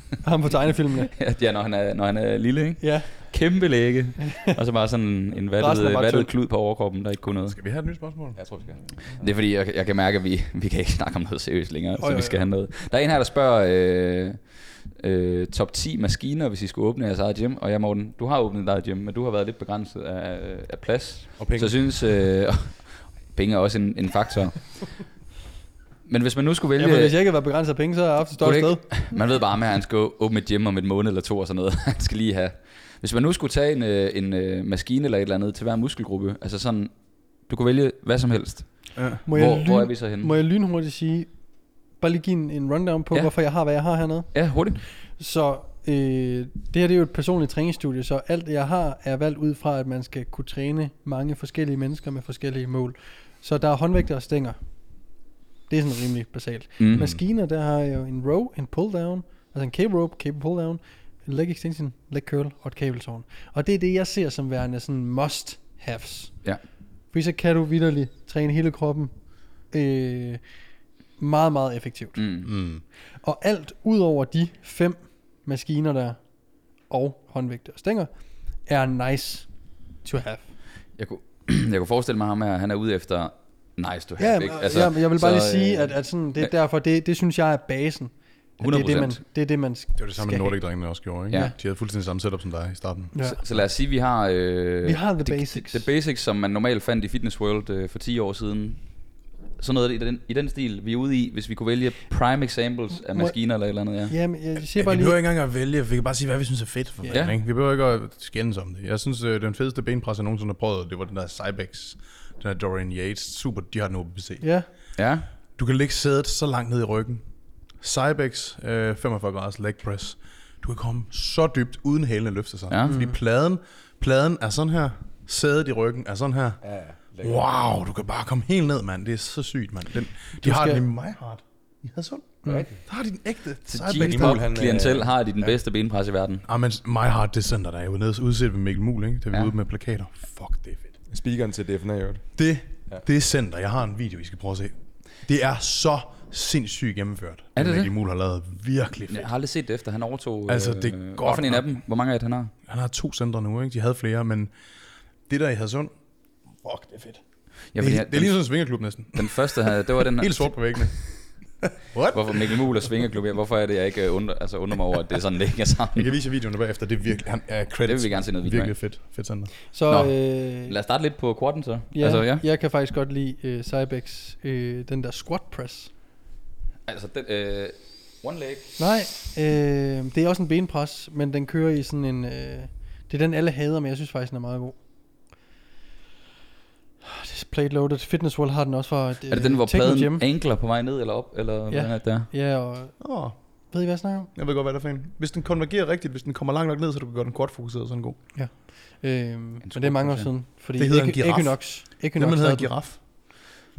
Ham på tegnefilmene. ja, når han er, når han er lille, ikke? Ja, Kæmpe læge. Og så bare sådan en vattet, vattet klud på overkroppen, der ikke kunne noget. Skal vi have et nyt spørgsmål? Jeg tror, vi skal. Det er fordi, jeg, jeg kan mærke, at vi, vi kan ikke snakke om noget seriøst længere, Jo, så jo, vi skal jo. have noget. Der er en her, der spørger øh, øh, top 10 maskiner, hvis I skulle åbne jeres eget gym. Og jeg, Morten, du har åbnet dit eget gym, men du har været lidt begrænset af, af plads. Og penge. Så jeg synes, øh, penge er også en, en faktor. Men hvis man nu skulle ja vælge... for hvis jeg ikke været begrænset af penge, så havde jeg større Kunne sted. det Man ved bare med, at han skal åbne et gym om et måned eller to og sådan noget. Han skal lige have... Hvis man nu skulle tage en, øh, en øh, maskine eller et eller andet til hver muskelgruppe, altså sådan, du kunne vælge hvad som helst. Ja. Må Hvor, jeg, hvor er lyn, vi så henne? må jeg lynhurtigt sige, bare lige give en, en rundown på, Ja. ja. hvorfor jeg har, hvad jeg har hernede. Ja, hurtigt. Så øh, det her det er jo et personligt træningsstudie, så alt jeg har er valgt ud fra, at man skal kunne træne mange forskellige mennesker med forskellige mål. Så der er håndvægte og stænger. Det er sådan rimelig basalt. Mm. Maskiner, der har jeg jo en row, en pull down, altså en cable rope, cable pull down, en leg extension, leg curl og et cable tårn. Og det er det, jeg ser som værende sådan must haves. Ja. Fordi så kan du vidderligt træne hele kroppen øh, meget, meget effektivt. Mm. Mm. Og alt ud over de fem maskiner der, og håndvægte og stænger, er nice to have. Jeg kunne, jeg kunne forestille mig ham her, han er ude efter nice to have, Ja, ikke? altså, ja, jeg vil bare så, lige sige, øh, at, at sådan, det er derfor, det, det synes jeg er basen. At Det er det, man, 100%. det er det, man Det var det samme, skal Nordic drengene også gjorde, ikke? Ja. De havde fuldstændig samme setup som dig i starten. have. Så, så lad os sige, vi har... Øh, Vi har the det- basics. Det, det basics, som man normalt fandt i Fitness World øh, for 10 år siden. Sådan noget i den, i den stil, vi er ude i, hvis vi kunne vælge prime examples af Må- maskiner eller et eller andet, ja. Jamen, jeg siger Ja, bare vi lige... behøver ikke engang at vælge, vi kan bare sige, hvad vi synes er fedt. For Ja. ja. ikke? Vi behøver ikke at skændes om det. Jeg synes, øh, den fedeste benpres, jeg nogensinde har prøvet, det var den der Cybex. Den der Dorian Yates. Super, de har den på PC. Ja, Ja, Du kan lægge sædet så langt ned i ryggen. Cybex, øh, 45 graders leg press. Du kan komme så dybt, uden hælene løfter sig. Ja. Fordi pladen, pladen er sådan her. Sædet i ryggen er sådan her. Ja, ja. Wow, du kan bare komme helt ned, mand. Det er så sygt, mand. Den, de Du har skal- den i My Heart. I Hadsund. Mm. Der har de den ægte Cybex. Klientel har de den bedste benpres i verden. Ah, men My Heart, det center, der er jo nede udset ved Mikkel Muhl, ikke? Da vi Ja. ude med plakater. Fuck, det er fedt. Speakeren til DFNA, jo. Det Det center, jeg har en video, I skal prøve at se. Det er så sindssygt gennemført. Er det Mikkel? Mul har lavet virkelig fedt. Jeg har aldrig set det efter, han overtog. Altså, det er øh, godt en af dem? Hvor mange af det han har? Han har to centre nu, ikke? De havde flere, men det der i Hadsund, fuck, det er fedt. Ja, det, er, han- det er lige sådan en svingerklub næsten. Den første, havde- det var den... Helt sort på væggene. Hvorfor Mikkel Muhl og Svingerklub? Hvorfor er det, jeg ikke øh, undrer, altså undrer mig over, at det er sådan, det hænger Jeg sammen? kan vise videoen bagefter. Det er virkelig, han er credits. Det vil vi gerne se noget video. Virkelig fedt, fedt center. Så Nå. øh, Lad os starte lidt på quadden så. ja, Altså, ja. jeg kan faktisk godt lide øh, Cybex, øh, den der squat press. Altså, den, øh, one leg. Nej, øh, det er også en benpres, men den kører i sådan en... Øh, det er den alle hader, men jeg synes faktisk, den er meget god. Det er plate loaded. Fitness World har den også fra... Er det den, hvor pladen Gym. ankler på vej ned eller op? Eller Ja. er det der? Ja, og Åh, oh, ved I, hvad jeg snakker om? jeg ved godt, hvad det er for en. Hvis den konvergerer rigtigt, hvis den kommer langt nok ned, så du kan gøre den quad-fokuseret, så er den god. Øh, men det er mange år ja. siden. Fordi Det hedder en giraf. Equinox. Det Equinox man hedder en giraf.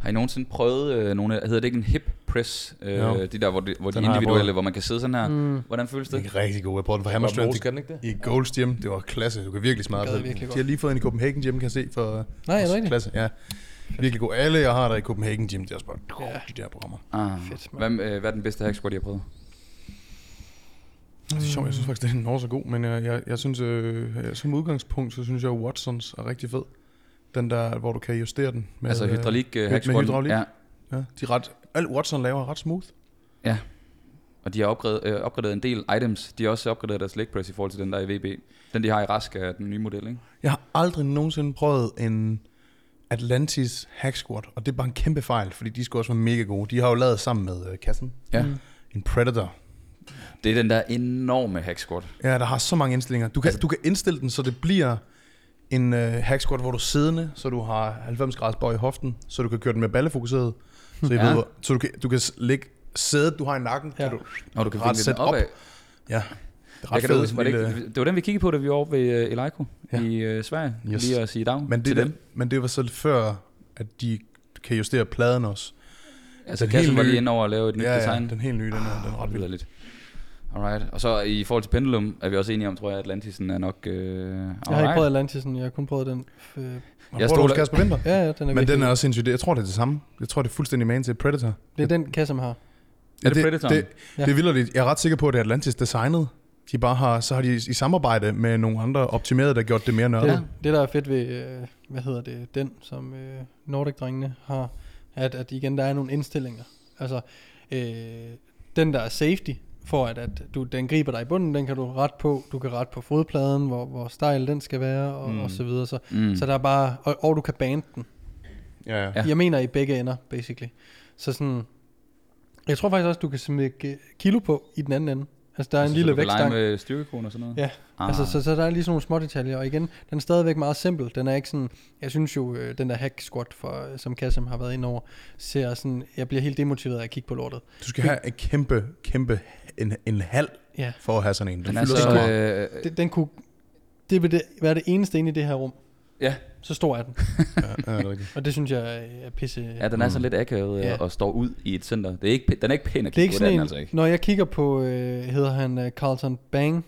Har I nogensinde prøvet øh, nogle af, hedder det ikke en hip press? Øh, Jo. de der, hvor de, hvor de individuelle, hvor man kan sidde sådan her. Mm, Hvordan føles det? Det er rigtig god. Jeg prøvede den fra Hammer Strength kan den ikke det? i Gold's Gym. Det var klasse. Du kan virkelig smadre Det virkelig. De har lige fået en i Copenhagen Gym, kan jeg se. For Nej, er det rigtigt? Klasse, ja. Virkelig god. Alle, jeg har der i Copenhagen Gym, det er også bare Ja. de der programmer. Ah, Fedt, hvad, øh, hvad er den bedste hack squat, I har prøvet? Det er sjovt, jeg synes faktisk, den er også god, men jeg, jeg, jeg synes, øh, som udgangspunkt, så synes jeg, at Watsons er rigtig fed. Den der, hvor du kan justere den. Med, altså hydraulik øh, med squat. hydraulik? Ja, Ja, de er ret, alt Watson laver er ret smooth. og de har opgraderet, øh, opgraderet en del items. De har også opgraderet deres leg press i forhold til den der i VB. Den de har i Rask er den nye model, ikke? Jeg har aldrig nogensinde prøvet en Atlantis hack squat, og det er bare en kæmpe fejl, fordi de skulle også være mega gode. De har jo lavet sammen med øh, kassen Ja. Mm. en Predator. Det er den der enorme hack squat. Ja, der har så mange indstillinger. Du kan, Altså- du kan indstille den, så det bliver en øh, hack squat, hvor du er siddende, så du har 90 graders bøj i hoften, så du kan køre den med ballefokuseret. Så, jeg Ja. ved, så du kan, du kan lægge sædet, du har i nakken, Ja. kan du, Og du kan Ret vinke den sæt op. opad. ja. Det er ret fedt. huske, var det, ikke, det var den, vi kiggede på, da vi var oppe ved uh, Eleiko Ja. i uh, Sverige. Yes. Lige at sige dag men, det til der, dem. men det var så før, at de kan justere pladen også. Altså, den Kassen var lige inde over at lave et nyt ja, design. ja, den helt nye, den er, den er ret vild. Alright. Og så i forhold til Pendulum er vi også enige om, tror jeg, at Atlantisen er nok... Uh, Jeg har ikke prøvet Atlantisen, jeg har kun prøvet den. Øh, Jeg stoler stoler- Kasper Winter. ja, ja, den er Men virkelig den er også sindssygt. Jeg tror, det er det samme. Jeg tror, det er fuldstændig man til Predator. Det er den kasse, man har. Er det Predatoren? Det, Ja. det er vildt. Jeg er ret sikker på, at det er Atlantis designet. De bare har, så har de i samarbejde med nogle andre optimerede, der gjort det mere nørdet. Det, det, der er fedt ved, øh, hvad hedder det, den, som øh, Nordic-drengene har, at, at igen, der er nogle indstillinger. Altså, øh, den der er safety, for at, at du, den griber dig i bunden, den kan du ret på. Du kan ret på fodpladen, hvor, hvor stejl den skal være, og, Mm. og så videre. Så, Mm. så der er bare, og, og du kan bande den. Ja, ja. Ja. Jeg mener i begge ender, basically. Så sådan, jeg tror faktisk også, du kan smække kilo på i den anden ende. Altså, der er en så lille du kan lege vægtstang. med styrkekone og sådan noget? Ja, Ah. Altså, så, så der er lige sådan nogle små detaljer, og igen, den er stadigvæk meget simpel. Den er ikke sådan, jeg synes jo, øh, den der hack squat, for, som Kassem har været inde over, ser sådan, jeg bliver helt demotiveret af at kigge på lortet. Du skal have en kæmpe, kæmpe, en, en halv Ja, for at have sådan en. Den, Den er fylder så... så meget. Øh, det, den kunne, det vil det, være det eneste inde i det her rum. Ja, Så stor er den, ja, ja, det er rigtigt. og det synes jeg er pisse... ja, den er så Mm. lidt akavet Ja. ja. og står ud i et center. Det er ikke, den er ikke pæn at det er kigge ikke på, sådan den en, altså ikke. når jeg kigger på, øh, hedder han øh, Carlton Bang,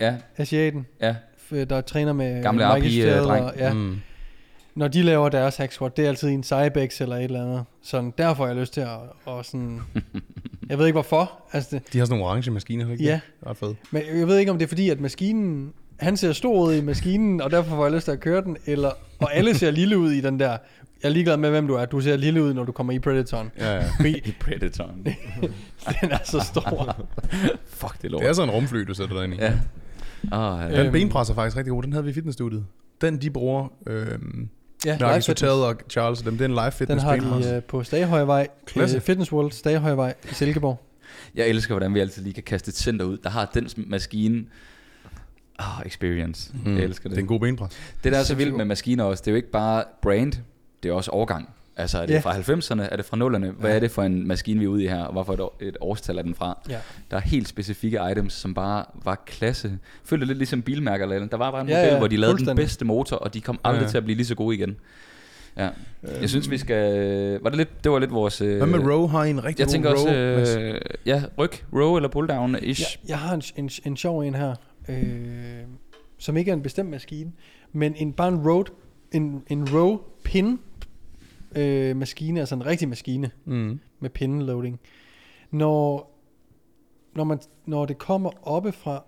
Ja, asiaten, ja. f- der træner med Gamle Mike øh, dreng. og- Ja, Mm. når de laver deres hack squat, det er altid en Cybex eller et eller andet. Så derfor har jeg lyst til at, og sådan, jeg ved ikke hvorfor, altså det, De har sådan nogle orange maskiner, ikke? Ja. Det er Ret fedt. Men jeg ved ikke, om det er fordi, at maskinen... Han ser stor ud i maskinen, og derfor får jeg lyst til at køre den. Eller, og alle ser lille ud i den der... Jeg er ligeglad med, hvem du er. Du ser lille ud, når du kommer i Predatoren. Ja, ja. Fordi I Predatoren. den er så stor. Fuck, det er lort. Det er sådan en rumfly, du sætter dig ind i. Ja. Ah, ja. Den Øhm. benpres er faktisk rigtig god. Den havde vi i fitnessstudiet. Den, de bruger, øhm, Ja, fitness. Hotel og Charles, dem, det er en live Den fitness har benpres. de uh, på Stagehøjvej. Uh, Fitness World, Stagehøjvej i Silkeborg. Jeg elsker, hvordan vi altid lige kan kaste et center ud, der har den maskine. Ah, experience. Mm. Jeg elsker det. Det er en god benpres. Det der er så vildt med maskiner også, det er jo ikke bare brand, det er også årgang. Altså er det Ja. fra 90'erne, er det fra 0'erne? Hvad Ja. er det for en maskine, vi er ude i her, og hvorfor et, år, et årstal er den fra? Ja. Der er helt specifikke items, som bare var klasse. Følte lidt ligesom bilmærker, eller der var bare en Ja, model, ja, hvor de lavede den bedste motor, og de kom aldrig Ja, ja. til at blive lige så gode igen. Ja. Jeg synes, vi skal... Var det, lidt, det var lidt vores... øh, Hvad med Row har I en rigtig Jeg god tænker row? også... Øh, ja, ryg, row eller pull down ish. Jeg, jeg har en, en, en sjov en her, øh, som ikke er en bestemt maskine, men en, bare en road, en, en row pin øh, maskine, altså en rigtig maskine Mm. med pinloading. Når, når, man, når det kommer oppefra,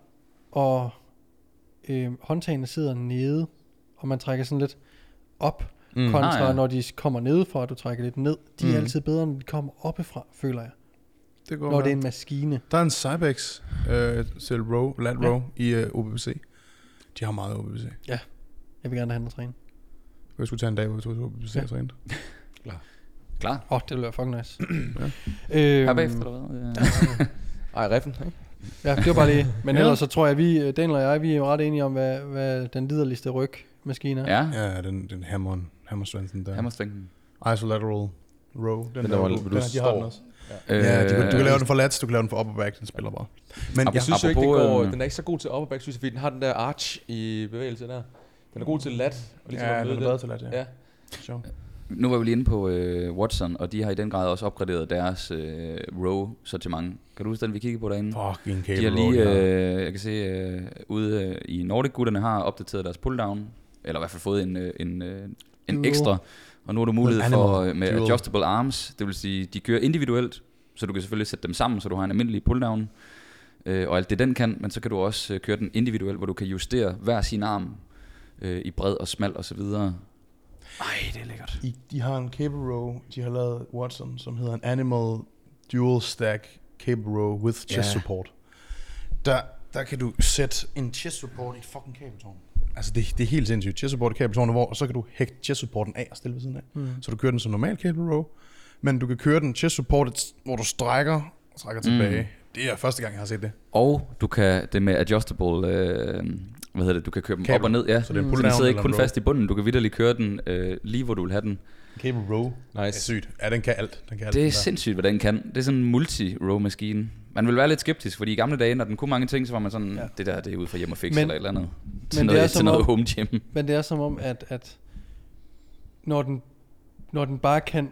og øh, håndtagene sidder nede, og man trækker sådan lidt op, Mm. kontra Ah, ja. når de kommer nedefra, og du trækker lidt ned. De er Mm. altid bedre, når de kommer oppefra, føler jeg. Det går Når det er en maskine. Der er en Cybex øh, til row, lat Ja. row i øh, OBBC. De har meget OBBC. Jeg vil gerne have den at træne. Jeg skulle tage en dag, hvor vi tog til OBBC Ja. og trænede. Klar. Åh, oh, det ville være fucking nice. Ja. øhm, Her bagefter, eller hvad? Ej, riffen, ikke? Ja, det var bare lige. Men Ja. ellers så tror jeg, vi, øh, Daniel og jeg, vi er ret enige om, hvad, hvad den liderligste rygmaskine er. Ja, Ja, den, den hammer, hammer strengthen der. hammerstrengten. Isolateral row. Den, Den der, der, hvor du, her, de har står. den også. Øh, Ja, du, kan, du kan lave den for lats, du kan lave den for upper back, den spiller bare. Men Jeg ja, synes jo ikke, den, går, øh, den er ikke så god til upper back, synes jeg, fordi den har den der arch i bevægelse der. Den er god til lat. Og ligesom ja, at den er bedre til lat, ja. Ja. Sjov. Nu var vi lige inde på øh, Watson, og de har i den grad også opgraderet deres øh, row-sortiment. Kan du huske den, vi kiggede på derinde? Fucking De har lige, row, øh, jeg kan se, øh, ude øh, i Nordic gutterne har opdateret deres pulldown, eller i hvert fald fået en, øh, en, øh, en ekstra, og nu har du mulighed for øh, med dual. adjustable arms, det vil sige, de kører individuelt, så du kan selvfølgelig sætte dem sammen, så du har en almindelig pulldown, øh, og alt det den kan, men så kan du også øh, køre den individuelt, hvor du kan justere hver sin arm øh, i bred og smal og så videre. Ej, det er lækkert. I, de har en cable row, de har lavet Watson, som hedder en Animal Dual Stack Cable Row with Chest Ja. Support. Der, der kan du sætte en chest support i et fucking kabeltårn. Altså det, det er helt sindssygt. Chest support i kabeltårnet, hvor og så kan du hægte chest supporten af og stille ved siden af. Mm. Så du kører den som normal cable row, men du kan køre den chest supportet, hvor du strækker og trækker tilbage. Det er første gang, jeg har set det. Og du kan det med adjustable, øh, hvad hedder det, du kan køre dem Kabel. op og ned, ja. Så det er Mm. Så den sidder ikke kun fast i bunden, du kan vidderligt køre den øh, lige hvor du vil have den. Cable row. Det er Nice. sygt. Ja, den kan alt. Den kan alt Det er den sindssygt, hvad den kan. Det er sådan en multi-row maskine. Man vil være lidt skeptisk, fordi i gamle dage, når den kunne mange ting, så var man sådan, Ja. ja. det der, det er ud fra hjem og fix Men- eller et eller andet. Til det noget, er til som noget om- home gym. Men det er som om, at, at når, den, når den bare kan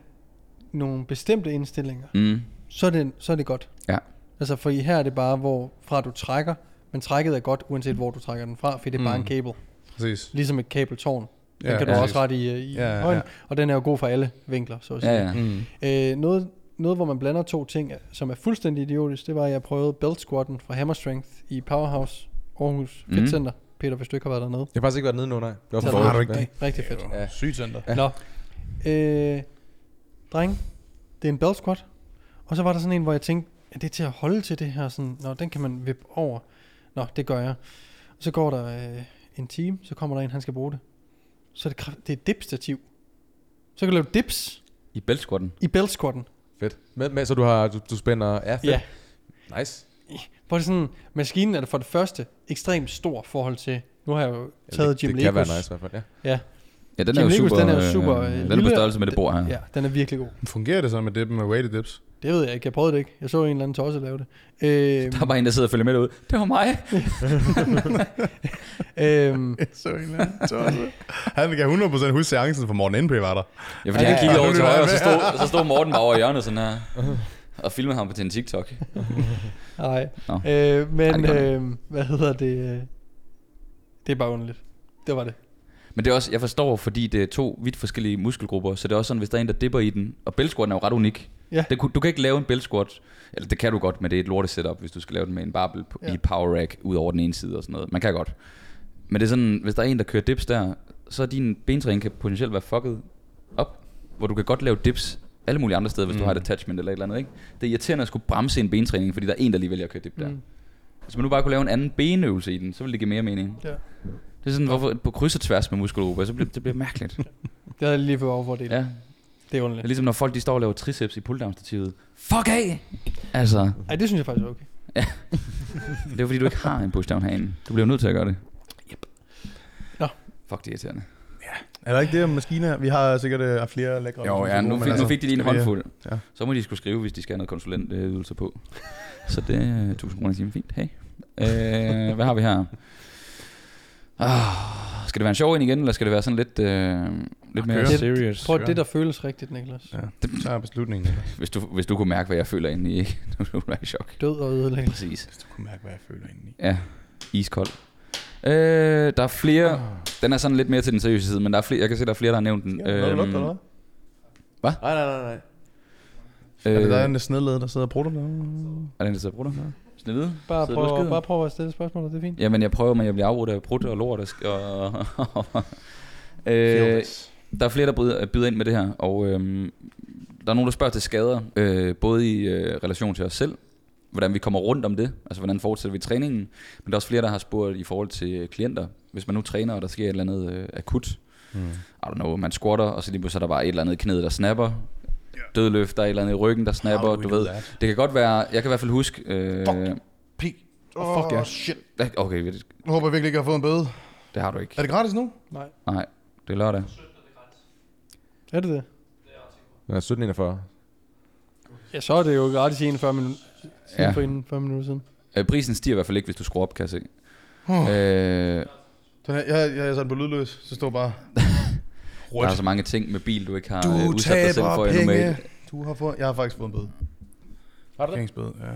nogle bestemte indstillinger, Mm. så er det, så er det godt. Ja. Altså, for her er det bare, hvor fra du trækker, men trækket er godt, uanset hvor du trækker den fra, for det er bare Mm. en kabel. Præcis. Ligesom et kabeltårn. Den Ja, kan du ja. også rette i, i Ja, ja, højden, ja. og den er jo god for alle vinkler, så at sige. Ja, ja. Mm. Øh, noget, noget, hvor man blander to ting, som er fuldstændig idiotisk, det var, at jeg prøvede belt squatten fra Hammer Strength i Powerhouse Aarhus Mhm. Fit Center. Peter, hvis du ikke har været dernede. Jeg har faktisk ikke været nede nu, nej. Det var for har du ikke det? Rigtig fedt. Ja. Sygt center. Ja. Nå. Øh, dreng, det er en belt squat. Og så var der sådan en, hvor jeg tænkte, er det til at holde til det her? Sådan, Nå, den kan man vippe over. Nå, det gør jeg. Og så går der øh, en time, så kommer der en, han skal bruge det. Så er det, kraft, det er dipstativ. Så kan du lave dips I bæltsquatten. i belt squatten. Fedt. Med, med, så du har, du, du spænder, ja, fedt. Ja. Nice. Hvor det sådan, maskinen er det for det første ekstremt stor forhold til, nu har jeg jo taget det, Jim det kan være Legos. nice i hvert fald, ja. Ja, den Jim er jo Legos, super, den er jo super, øh, øh, den er på størrelse med det bord her. Ja, den er virkelig god. Fungerer det så med det med weighted dips? Det ved jeg ikke, jeg prøvede det ikke. Jeg så en eller anden tosse lave det. Øh, Der er bare en, der sidder og følger med derude. Det var mig. øhm, Så en eller anden tosse. Han kan 100% huske seancen for Morten NP var der. Ja, fordi Ja, han kiggede ja, over til højre, jeg og så stod, så stod Morten bare over i hjørnet sådan her. Og filmede ham på til en TikTok. nej. Nå. Øh, Ej, men, gør øh, hvad hedder det? øh, Det er bare underligt. Det var det. Men det er også, jeg forstår, fordi det er to vidt forskellige muskelgrupper, så det er også sådan, hvis der er en, der dipper i den, og bæltsquatten er jo ret unik. Ja. Det, kunne- du kan ikke lave en bæltsquat, eller det kan du godt, men det er et lortet setup, hvis du skal lave den med en barbel Ja. i power rack ud over den ene side og sådan noget. Man kan godt. Men det er sådan, hvis der er en, der kører dips der, så er din bentræning kan potentielt være fucket op, hvor du kan godt lave dips alle mulige andre steder, hvis mm. du har et attachment eller et eller andet, ikke? Det er irriterende at skulle bremse en bentræning, fordi der er en, der lige vælger at køre dip der. Mm. Mm. Hvis man nu bare kunne lave en anden benøvelse i den, så ville det give mere mening. Ja. Det er sådan, hvorfor på kryds og tværs med muskelgrupper, så bliver det bliver mærkeligt. Det havde jeg lige fået overfordel. ja. Det er Det er underligt. ligesom når folk de står og laver triceps i pulldown-stativet. Fuck af! Altså, Ej, det synes jeg faktisk er okay. det er fordi du ikke har en pushdown herinde. Du bliver nødt til at gøre det. Yep. Nå. Fuck, det er irriterende. Er der ikke det om maskiner? Vi har sikkert øh, flere lækre. Jo, ja, nu fik, altså, nu fik de lige en håndfuld. Ja. Så må de skulle skrive, hvis de skal have noget konsulentydelser på. Så det er 1000 kroner i timen. Fint, hey. Øh, hvad har vi her? Ah, skal det være en sjov en igen, eller skal det være sådan lidt, øh, lidt mere serious? Prøv det, der føles rigtigt, Niklas. Ja, så er beslutningen. Niklas. Hvis du, hvis du kunne mærke, hvad jeg føler inde i, ikke? Nu er du i chok. Død og ødelæggelse. Præcis. Hvis du kunne mærke, hvad jeg føler indeni. Ja, iskold. Øh, der er flere, den er sådan lidt mere til den seriøse side, men der er flere, jeg kan se, der er flere, der har nævnt den. Ja, noget lugt, eller hvad? Nej, nej, nej, nej. Er det Øh, der en snedled, der sidder og prutter der? er det en, der sidder brutter? Snevide? Bare du og prøv, bare prøv at stille spørgsmål, det er fint. Jamen, jeg prøver, men jeg bliver afbrudt af brudt og lort. Og, sk- og øh, der er flere, der byder, byder ind med det her, og øhm, der er nogen, der spørger til skader, øh, både i øh, relation til os selv, hvordan vi kommer rundt om det, altså hvordan fortsætter vi træningen, men der er også flere, der har spurgt i forhold til øh, klienter, hvis man nu træner, og der sker et eller andet øh, akut, Mm. I don't know, man squatter, og så lige pludselig er der bare et eller andet i knæet, der snapper, dødløft, der er et eller andet i ryggen, der snapper, du ved. Det kan godt være, jeg kan i hvert fald huske... Øh, Fuck. Pik. Oh, fuck ja. shit. okay, Nu håber jeg virkelig ikke, jeg har fået en bøde. det har du ikke. Er det gratis nu? Nej. Nej, det er lørdag. Er det det? Er 1741. Ja, så er det jo gratis i 41 minutter. Ja. Ja. For 41 minutter siden. Øh, prisen stiger i hvert fald ikke, hvis du skruer op, kan jeg se. Oh. Øh, Den her, jeg, jeg, jeg sat den på lydløs, så står bare... der er så mange ting med bil, du ikke har Du øh, udsat dig selv for penge. normalt. Du har fået... Jeg har faktisk fået en bøde. Har du det? Parkeringsbøde, ja.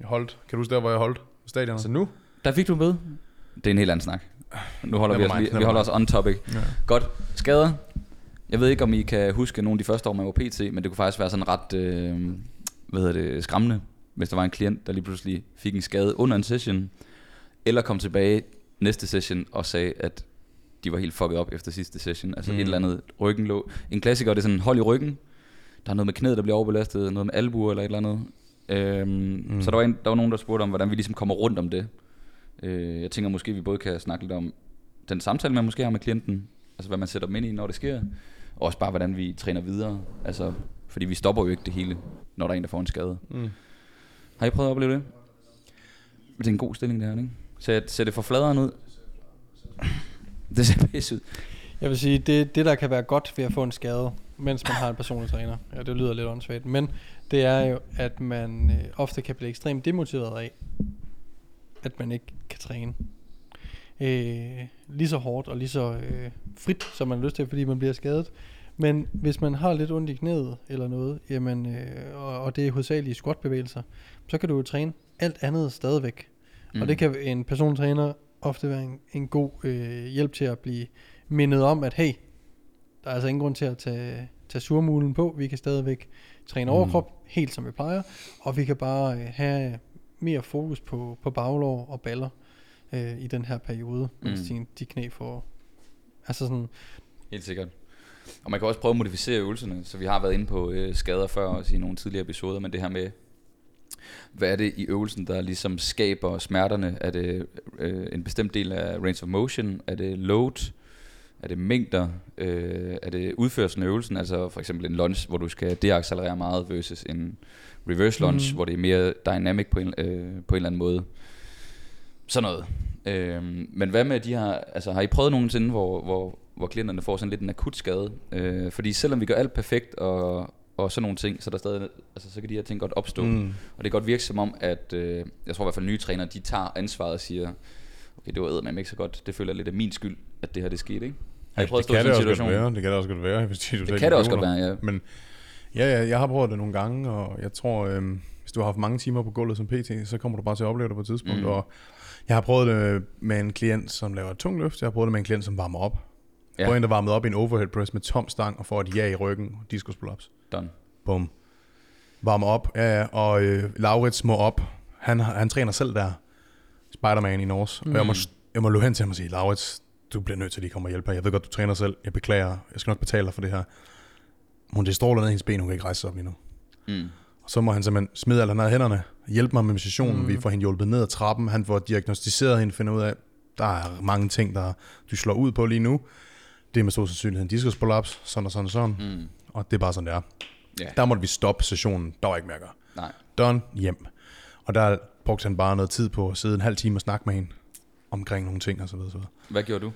Jeg holdt. Kan du huske der, hvor jeg holdt? Stadionet? Så nu? Der fik du en bøde. Det er en helt anden snak. Nu holder vi os, lige, vi holder os on topic. Ja. Godt. Skader. Jeg ved ikke, om I kan huske nogle af de første år, man var PT, men det kunne faktisk være sådan ret, øh, hvad hedder det, skræmmende, hvis der var en klient, der lige pludselig fik en skade under en session, eller kom tilbage næste session og sagde, at de var helt fucket op efter sidste session. Altså mm. Et eller andet ryggen lå. En klassiker, det er sådan hold i ryggen. Der er noget med knæet, der bliver overbelastet, noget med albuer eller et eller andet. Øhm, mm. Så der var, en, der var nogen, der spurgte om, hvordan vi ligesom kommer rundt om det. Øh, jeg tænker måske, vi både kan snakke lidt om den samtale, man måske har med klienten, altså hvad man sætter dem ind i, når det sker, og også bare, hvordan vi træner videre. Altså, fordi vi stopper jo ikke det hele, når der er en, der får en skade. Mm. Har I prøvet at opleve det? Det er en god stilling, det her, ikke? Ser, ser det for fladeren ud? Det ser pisse ud. Jeg vil sige, det, det der kan være godt ved at få en skade, mens man har en personlig træner, ja, det lyder lidt åndssvagt, men det er jo, at man øh, ofte kan blive ekstremt demotiveret af, at man ikke kan træne øh, lige så hårdt og lige så øh, frit, som man har lyst til, fordi man bliver skadet. Men hvis man har lidt ondt i knæet eller noget, jamen, øh, og, og det er hovedsageligt squatbevægelser, så kan du jo træne alt andet stadigvæk. Mm. Og det kan en persontræner ofte være en, en god øh, hjælp til at blive mindet om, at hey, der er altså ingen grund til at tage, tage surmulen på. Vi kan stadigvæk træne Mm. overkrop, helt som vi plejer, og vi kan bare øh, have mere fokus på, på baglov og baller øh, i den her periode, mens Mm. de, de knæ får... Altså sådan, Helt sikkert. Og man kan også prøve at modificere øvelserne, så vi har været inde på øh, skader før også i nogle tidligere episoder, men det her med, hvad er det i øvelsen, der ligesom skaber smerterne? Er det øh, en bestemt del af range of motion? Er det load? Er det mængder? Øh, er det udførelsen af øvelsen? Altså for eksempel en lunge, hvor du skal deaccelerere meget versus en reverse lunge, Mm. hvor det er mere dynamic på en, øh, på en eller anden måde. Sådan noget. Øhm, men hvad med de her, altså har I prøvet nogensinde, hvor, hvor, hvor klienterne får sådan lidt en akut skade? Øh, fordi selvom vi gør alt perfekt og, og sådan nogle ting, så, er der stadig, altså, så kan de her ting godt opstå. Mm. Og det kan godt virke som om, at øh, jeg tror i hvert fald nye trænere, de tager ansvaret og siger, okay, det var eddermame ikke så godt, det føler jeg lidt af min skyld, at det her det skete, ikke? Har I prøvet at stå det kan det også være. Det kan det også godt være, hvis de er Det kan det også godt være, ja. Men ja, ja, jeg har prøvet det nogle gange, og jeg tror, øhm, hvis du har haft mange timer på gulvet som PT, så kommer du bare til at opleve det på et tidspunkt. Mm. Og jeg har prøvet det med en klient, som laver et tungt løft. Jeg har prøvet det med en klient, som varmer op. Ja. Ja. Prøvet en, der varmede op i en overhead press med tom stang og får et ja i ryggen. Diskus pull-ups. Done. Bum. Varmer op. Ja, ja. Og øh, Laurits må op. Han, har- han træner selv der. Spider-Man i Norge. Mm. Og jeg må, jeg må løbe hen til ham og sige, Laurits, du bliver nødt til at lige komme og hjælpe her. Jeg ved godt, du træner selv. Jeg beklager. Jeg skal nok betale dig for det her. Hun det stråler ned i hendes ben. Hun kan ikke rejse sig op lige nu. Mm. Og så må han simpelthen smide alt, han i hænderne. Hjælpe mig med sessionen. Mm. Mm. Vi får hende hjulpet ned ad trappen. Han får diagnostiseret hende, finder ud af, der er mange ting, der du slår ud på lige nu. Det er med stor sandsynlighed en diskus prolaps, sådan og sådan og sådan. Mm. Og det er bare sådan, det er. Ja. Der måtte vi stoppe sessionen. Der var ikke mere at gøre. Nej. Done, hjem. Og der brugte han bare noget tid på at sidde en halv time og snakke med hende omkring nogle ting og så videre. Så videre. Hvad gjorde du?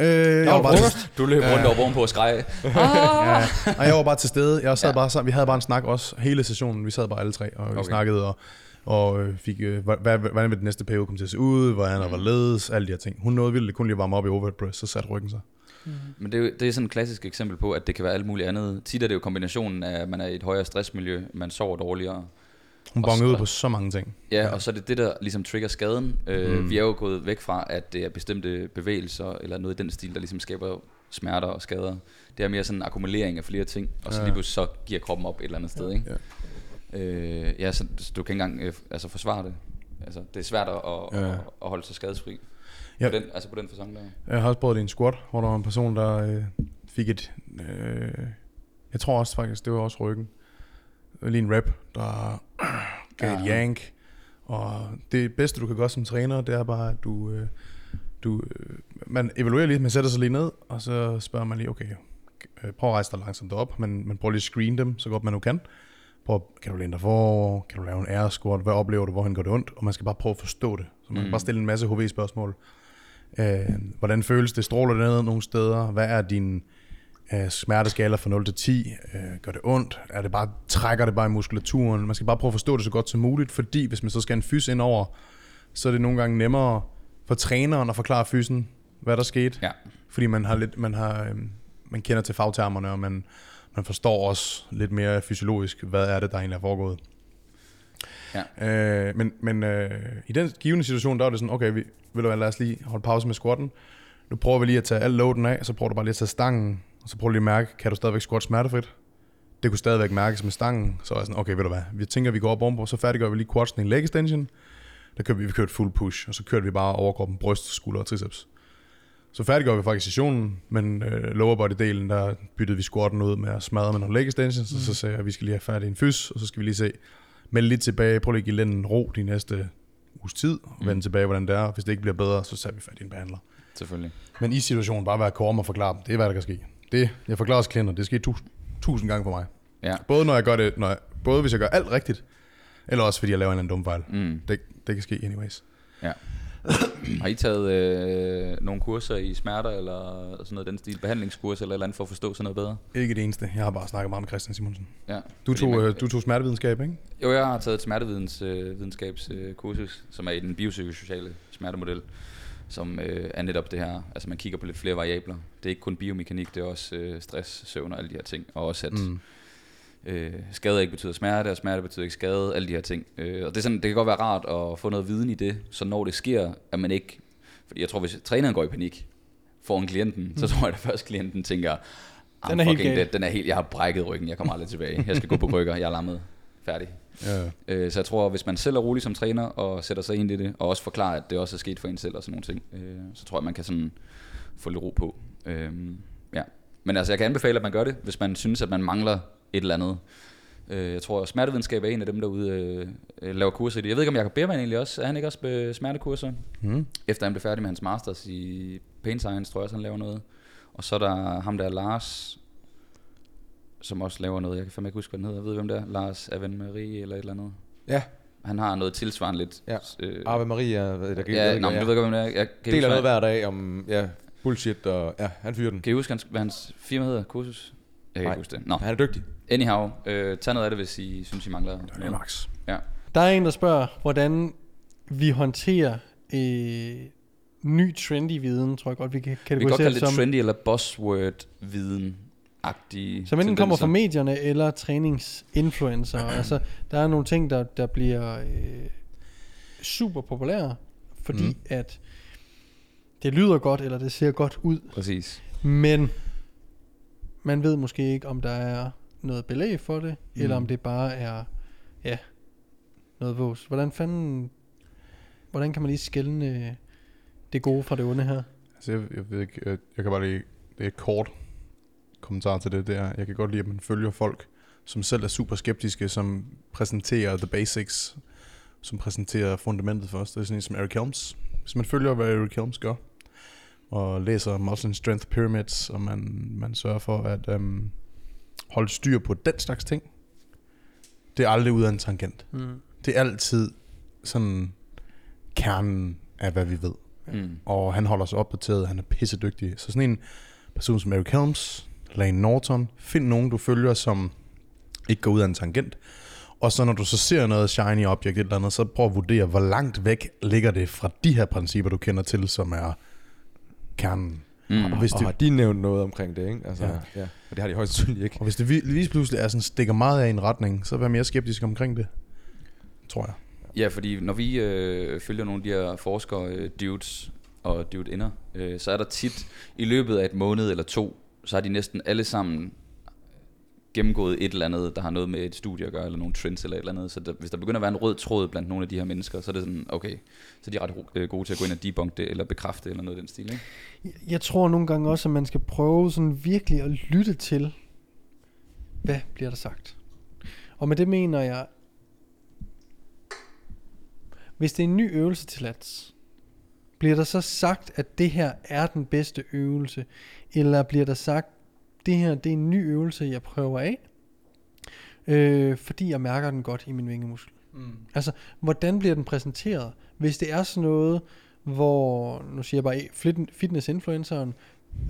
Øh, jeg, var bare, frokost. Du løb rundt Ja. over ovenpå og skreg. ja, og jeg var bare til stede. Jeg sad Ja. bare sammen. Vi havde bare en snak også hele sessionen. Vi sad bare alle tre og okay. Okay. snakkede og, og øh, fik, øh, hvad, hvordan vil den næste periode komme til at se ud, hvordan og Mm. hvorledes, alle de her ting. Hun nåede vildt kun lige at varme op i overhead press, så satte ryggen sig. Men det er, det er sådan et klassisk eksempel på, at det kan være alt muligt andet. Tit er det jo kombinationen af, at man er i et højere stressmiljø, man sover dårligere. Hun bongede ud på så mange ting. Ja, og så er det det, der ligesom trigger skaden. Øh, Mm. Vi er jo gået væk fra, at det er bestemte bevægelser, eller noget i den stil, der ligesom skaber smerter og skader. Det er mere sådan en akkumulering af flere ting, og så Ja. lige pludselig så giver kroppen op et eller andet sted, ikke? Ja. Øh, ja, så, så du kan ikke engang øh, altså forsvare det. Altså, det er svært at, at, Ja. at, at holde sig skadesfri. Ja. På den, altså på den fasong der. Jeg har også prøvet det i en squat, hvor der var en person, der øh, fik et... Øh, jeg tror også faktisk, det var også ryggen. Lige en rep, der gav et Ja. yank. Og det bedste, du kan gøre som træner, det er bare, at du... Øh, du øh, man evaluerer lige, man sætter sig lige ned, og så spørger man lige, okay, øh, prøv at rejse dig langsomt op, men, men prøv lige at screen dem, så godt man nu kan. Prøv, kan du læne dig forover? Kan du lave en air squat? Hvad oplever du? Hvorhen går det ondt? Og man skal bare prøve at forstå det. Så man mm. kan bare stille en masse HV-spørgsmål. Øh, hvordan føles det? Stråler det ned nogle steder? Hvad er din øh, smerteskala fra 0 til 10? Øh, gør det ondt? Er det bare, trækker det bare i muskulaturen? Man skal bare prøve at forstå det så godt som muligt, fordi hvis man så skal en fys ind over, så er det nogle gange nemmere for træneren at forklare fysen, hvad der skete. Ja. Fordi man har lidt, man har, øh, man kender til fagtermerne, og man, man forstår også lidt mere fysiologisk, hvad er det, der egentlig er foregået. Ja. Øh, men men øh, i den givende situation, der var det sådan, okay, vi, vil du lad os lige holde pause med squatten. Nu prøver vi lige at tage al loaden af, så prøver du bare lige at tage stangen, og så prøver du lige at mærke, kan du stadigvæk squat smertefrit? Det kunne stadigvæk mærkes med stangen, så var jeg sådan, okay, ved du hvad, vi tænker, vi går op ovenpå, så færdiggør vi lige quads en leg extension, der kørte vi, vi kørte fuld push, og så kørte vi bare overkroppen, bryst, skulder og triceps. Så færdiggjorde vi faktisk sessionen, men øh, lower body-delen, der byttede vi squatten ud med at smadre med nogle leg extensions, mm. og så sagde jeg, at vi skal lige have færdig en fys, og så skal vi lige se, melde lidt tilbage, prøv lige at give lænden ro de næste uges tid, og vende Mm. tilbage, hvordan det er, hvis det ikke bliver bedre, så sætter vi fat i en behandler. Selvfølgelig. Men i situationen, bare være korm og forklare dem, det er, hvad der kan ske. Det, jeg forklarer også klienter, det sker tusind, tusind gange for mig. Ja. Både når jeg gør det, når jeg, både hvis jeg gør alt rigtigt, eller også fordi jeg laver en eller anden dum fejl. Mm. Det, det kan ske anyways. Har I taget øh, nogle kurser i smerter, eller sådan noget den stil, behandlingskurser eller eller andet, for at forstå sådan noget bedre? Ikke det eneste. Jeg har bare snakket meget med Christian Simonsen. Ja. Du tog, man- øh, du tog smertevidenskab, ikke? Jo, jeg har taget et smertevidenskabskursus, øh, som er i den biopsykosociale smertemodel, som øh, er netop det her, altså man kigger på lidt flere variabler. Det er ikke kun biomekanik, det er også øh, stress, søvn og alle de her ting, og også at mm. Øh, skade ikke betyder smerte, og smerte betyder ikke skade, alle de her ting. Øh, og det, er sådan, det kan godt være rart at få noget viden i det, så når det sker, at man ikke, fordi jeg tror, hvis træneren går i panik foran klienten, mm. så tror jeg, at først klienten tænker, "Ah, Den er helt fucking, gal." det, den er helt, jeg har brækket ryggen, jeg kommer aldrig tilbage, jeg skal gå på krykker, jeg er lammet, færdig. Ja. Øh, så jeg tror, hvis man selv er rolig som træner og sætter sig ind i det, og også forklarer, at det også er sket for en selv og sådan nogle ting, øh, så tror jeg, man kan sådan få lidt ro på. Øh, ja. Men altså, jeg kan anbefale, at man gør det, hvis man synes, at man mangler et eller andet. Øh, jeg tror, at smertevidenskab er en af dem derude, øh, laver kurser i det. Jeg ved ikke, om Jacob Bergman egentlig også, er han ikke også på smertekurser? Mm. Efter han blev færdig med hans masters i Pain Science, tror jeg også, han laver noget. Og så er der ham der, Lars, som også laver noget. Jeg kan fandme ikke huske, hvad han hedder. Jeg ved, hvem det er. Lars Aven Marie eller et eller andet. Ja, Han har noget tilsvarende lidt. Ja. Øh, Ave Maria, der kan ja, nå, men du ved godt, hvem det er. Jeg kan Deler noget hver dag om ja, bullshit, og ja, han fyrer den. kan I huske, hans, hvad hans firma hedder? Kursus? Jeg kan Nej. ikke huske det. Nå, Han er dygtig. Anyhow. Øh, tag noget af det, hvis I synes, I mangler Det er noget. max. Der er en, der spørger, hvordan vi håndterer øh, ny trendy viden, tror jeg godt, vi kan Vi kan godt kategorisere kalde det som. trendy eller buzzword-viden agtige Som enten kommer fra medierne eller træningsinfluencer. altså, der er nogle ting, der, der bliver øh, super populære, fordi mm. at det lyder godt, eller det ser godt ud, Præcis. men man ved måske ikke, om der er noget belæg for det, mm. eller om det bare er, ja, noget vås. Hvordan fanden, hvordan kan man lige skælne det gode fra det onde her? Altså, jeg, jeg ved ikke, jeg, jeg kan bare lige, det er kort kommentar til det, det er, jeg kan godt lide, at man følger folk, som selv er super skeptiske, som præsenterer the basics, som præsenterer fundamentet først. Det er sådan en som Eric Helms. Hvis man følger, hvad Eric Helms gør, og læser Muscle Strength Pyramids, og man, man sørger for at um, holde styr på den slags ting, det er aldrig ud af en tangent. Mm. Det er altid sådan kernen af, hvad vi ved Mm. og han holder sig opdateret, han er pissedygtig. Så sådan en person som Eric Helms, Lane Norton, find nogen, du følger, som ikke går ud af en tangent. Og så når du så ser noget shiny objekt et eller andet, så prøv at vurdere, hvor langt væk ligger det fra de her principper, du kender til, som er kernen. Mm. Og hvis Og det, har de nævnt noget omkring det, ikke? Altså, Ja. ja. Og det har de højst sandsynligt ikke. og hvis det vi- lige pludselig er sådan, stikker meget af i en retning, så vær mere skeptisk omkring det. Tror jeg. Ja, fordi når vi øh, følger nogle af de her forskere, øh, dudes, og dude inder, øh, så er der tit i løbet af et måned eller to, så har de næsten alle sammen gennemgået et eller andet, der har noget med et studie at gøre, eller nogle trends eller et eller andet. Så der, hvis der begynder at være en rød tråd blandt nogle af de her mennesker, så er det sådan, okay, så er de ret øh, gode til at gå ind og debunk det, eller bekræfte eller noget af den stil. Ikke? Jeg- Jeg tror nogle gange også, at man skal prøve sådan virkelig at lytte til, hvad bliver der sagt. Og med det mener jeg, hvis det er en ny øvelse til lats, bliver der så sagt, at det her er den bedste øvelse, eller bliver der sagt, det her det er en ny øvelse, jeg prøver af, øh, fordi jeg mærker den godt i min vingemuskel. Mm. Altså, hvordan bliver den præsenteret? Hvis det er sådan noget, hvor, nu siger jeg bare, fit- fitness-influenceren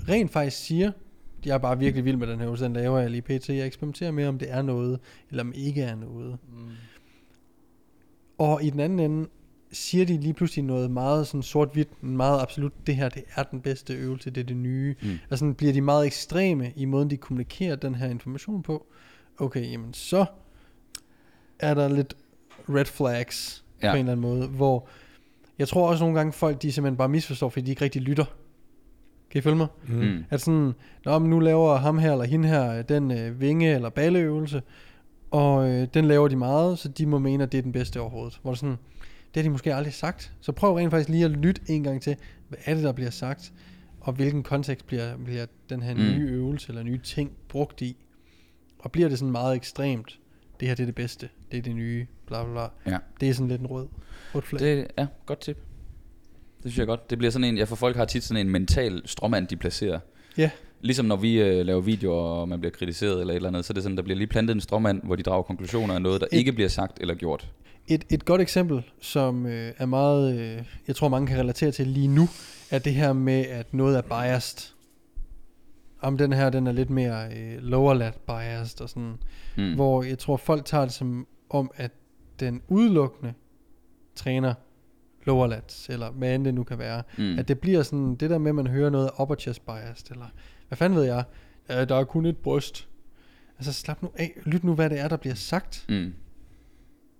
rent faktisk siger, jeg er bare virkelig vild med den her øvelse, den laver jeg lige pt. Jeg eksperimenterer med, om det er noget, eller om ikke er noget. Mm. Og i den anden ende, siger de lige pludselig noget meget sådan sort-hvidt, meget absolut, det her det er den bedste øvelse, det er det nye. Mm. Og sådan bliver de meget ekstreme i måden, de kommunikerer den her information på. Okay, jamen så er der lidt red flags ja. På en eller anden måde, hvor jeg tror også nogle gange folk, de simpelthen bare misforstår, fordi de ikke rigtig lytter. Kan I følge mig? Mm. Mm. At sådan, Nå, men nu laver ham her eller hende her øh, den øh, vinge- eller balleøvelse, og øh, den laver de meget, så de må mene, at det er den bedste overhovedet. Hvor det sådan, det har de måske aldrig sagt. Så prøv rent faktisk lige at lytte en gang til, hvad er det, der bliver sagt, og hvilken kontekst bliver, bliver den her Mm. nye øvelse eller nye ting brugt i. Og bliver det sådan meget ekstremt, det her det er det bedste, det er det nye, bla bla bla. Ja. Det er sådan lidt en rød, rød flag. Det er godt tip. Det synes jeg godt. Det bliver sådan en, ja, for folk har tit sådan en mental strømmand, de placerer. Ja. Ligesom når vi øh, laver videoer, og man bliver kritiseret eller et eller andet, så er det sådan, der bliver lige plantet en strømmand, hvor de drager konklusioner af noget, der Et- ikke bliver sagt eller gjort. Et, et godt eksempel, som øh, er meget, øh, jeg tror mange kan relatere til lige nu, er det her med, at noget er biased. Om den her, den er lidt mere øh, lower lat biased og sådan, Mm. hvor jeg tror folk tager det som om, at den udelukkende træner lower lats, eller hvad end det nu kan være. mm. At det bliver sådan, det der med, at man hører noget upper chest biased, eller hvad fanden ved jeg, ja, der er kun et bryst. Altså slap nu af, lyt nu, hvad det er, der bliver sagt. Mm.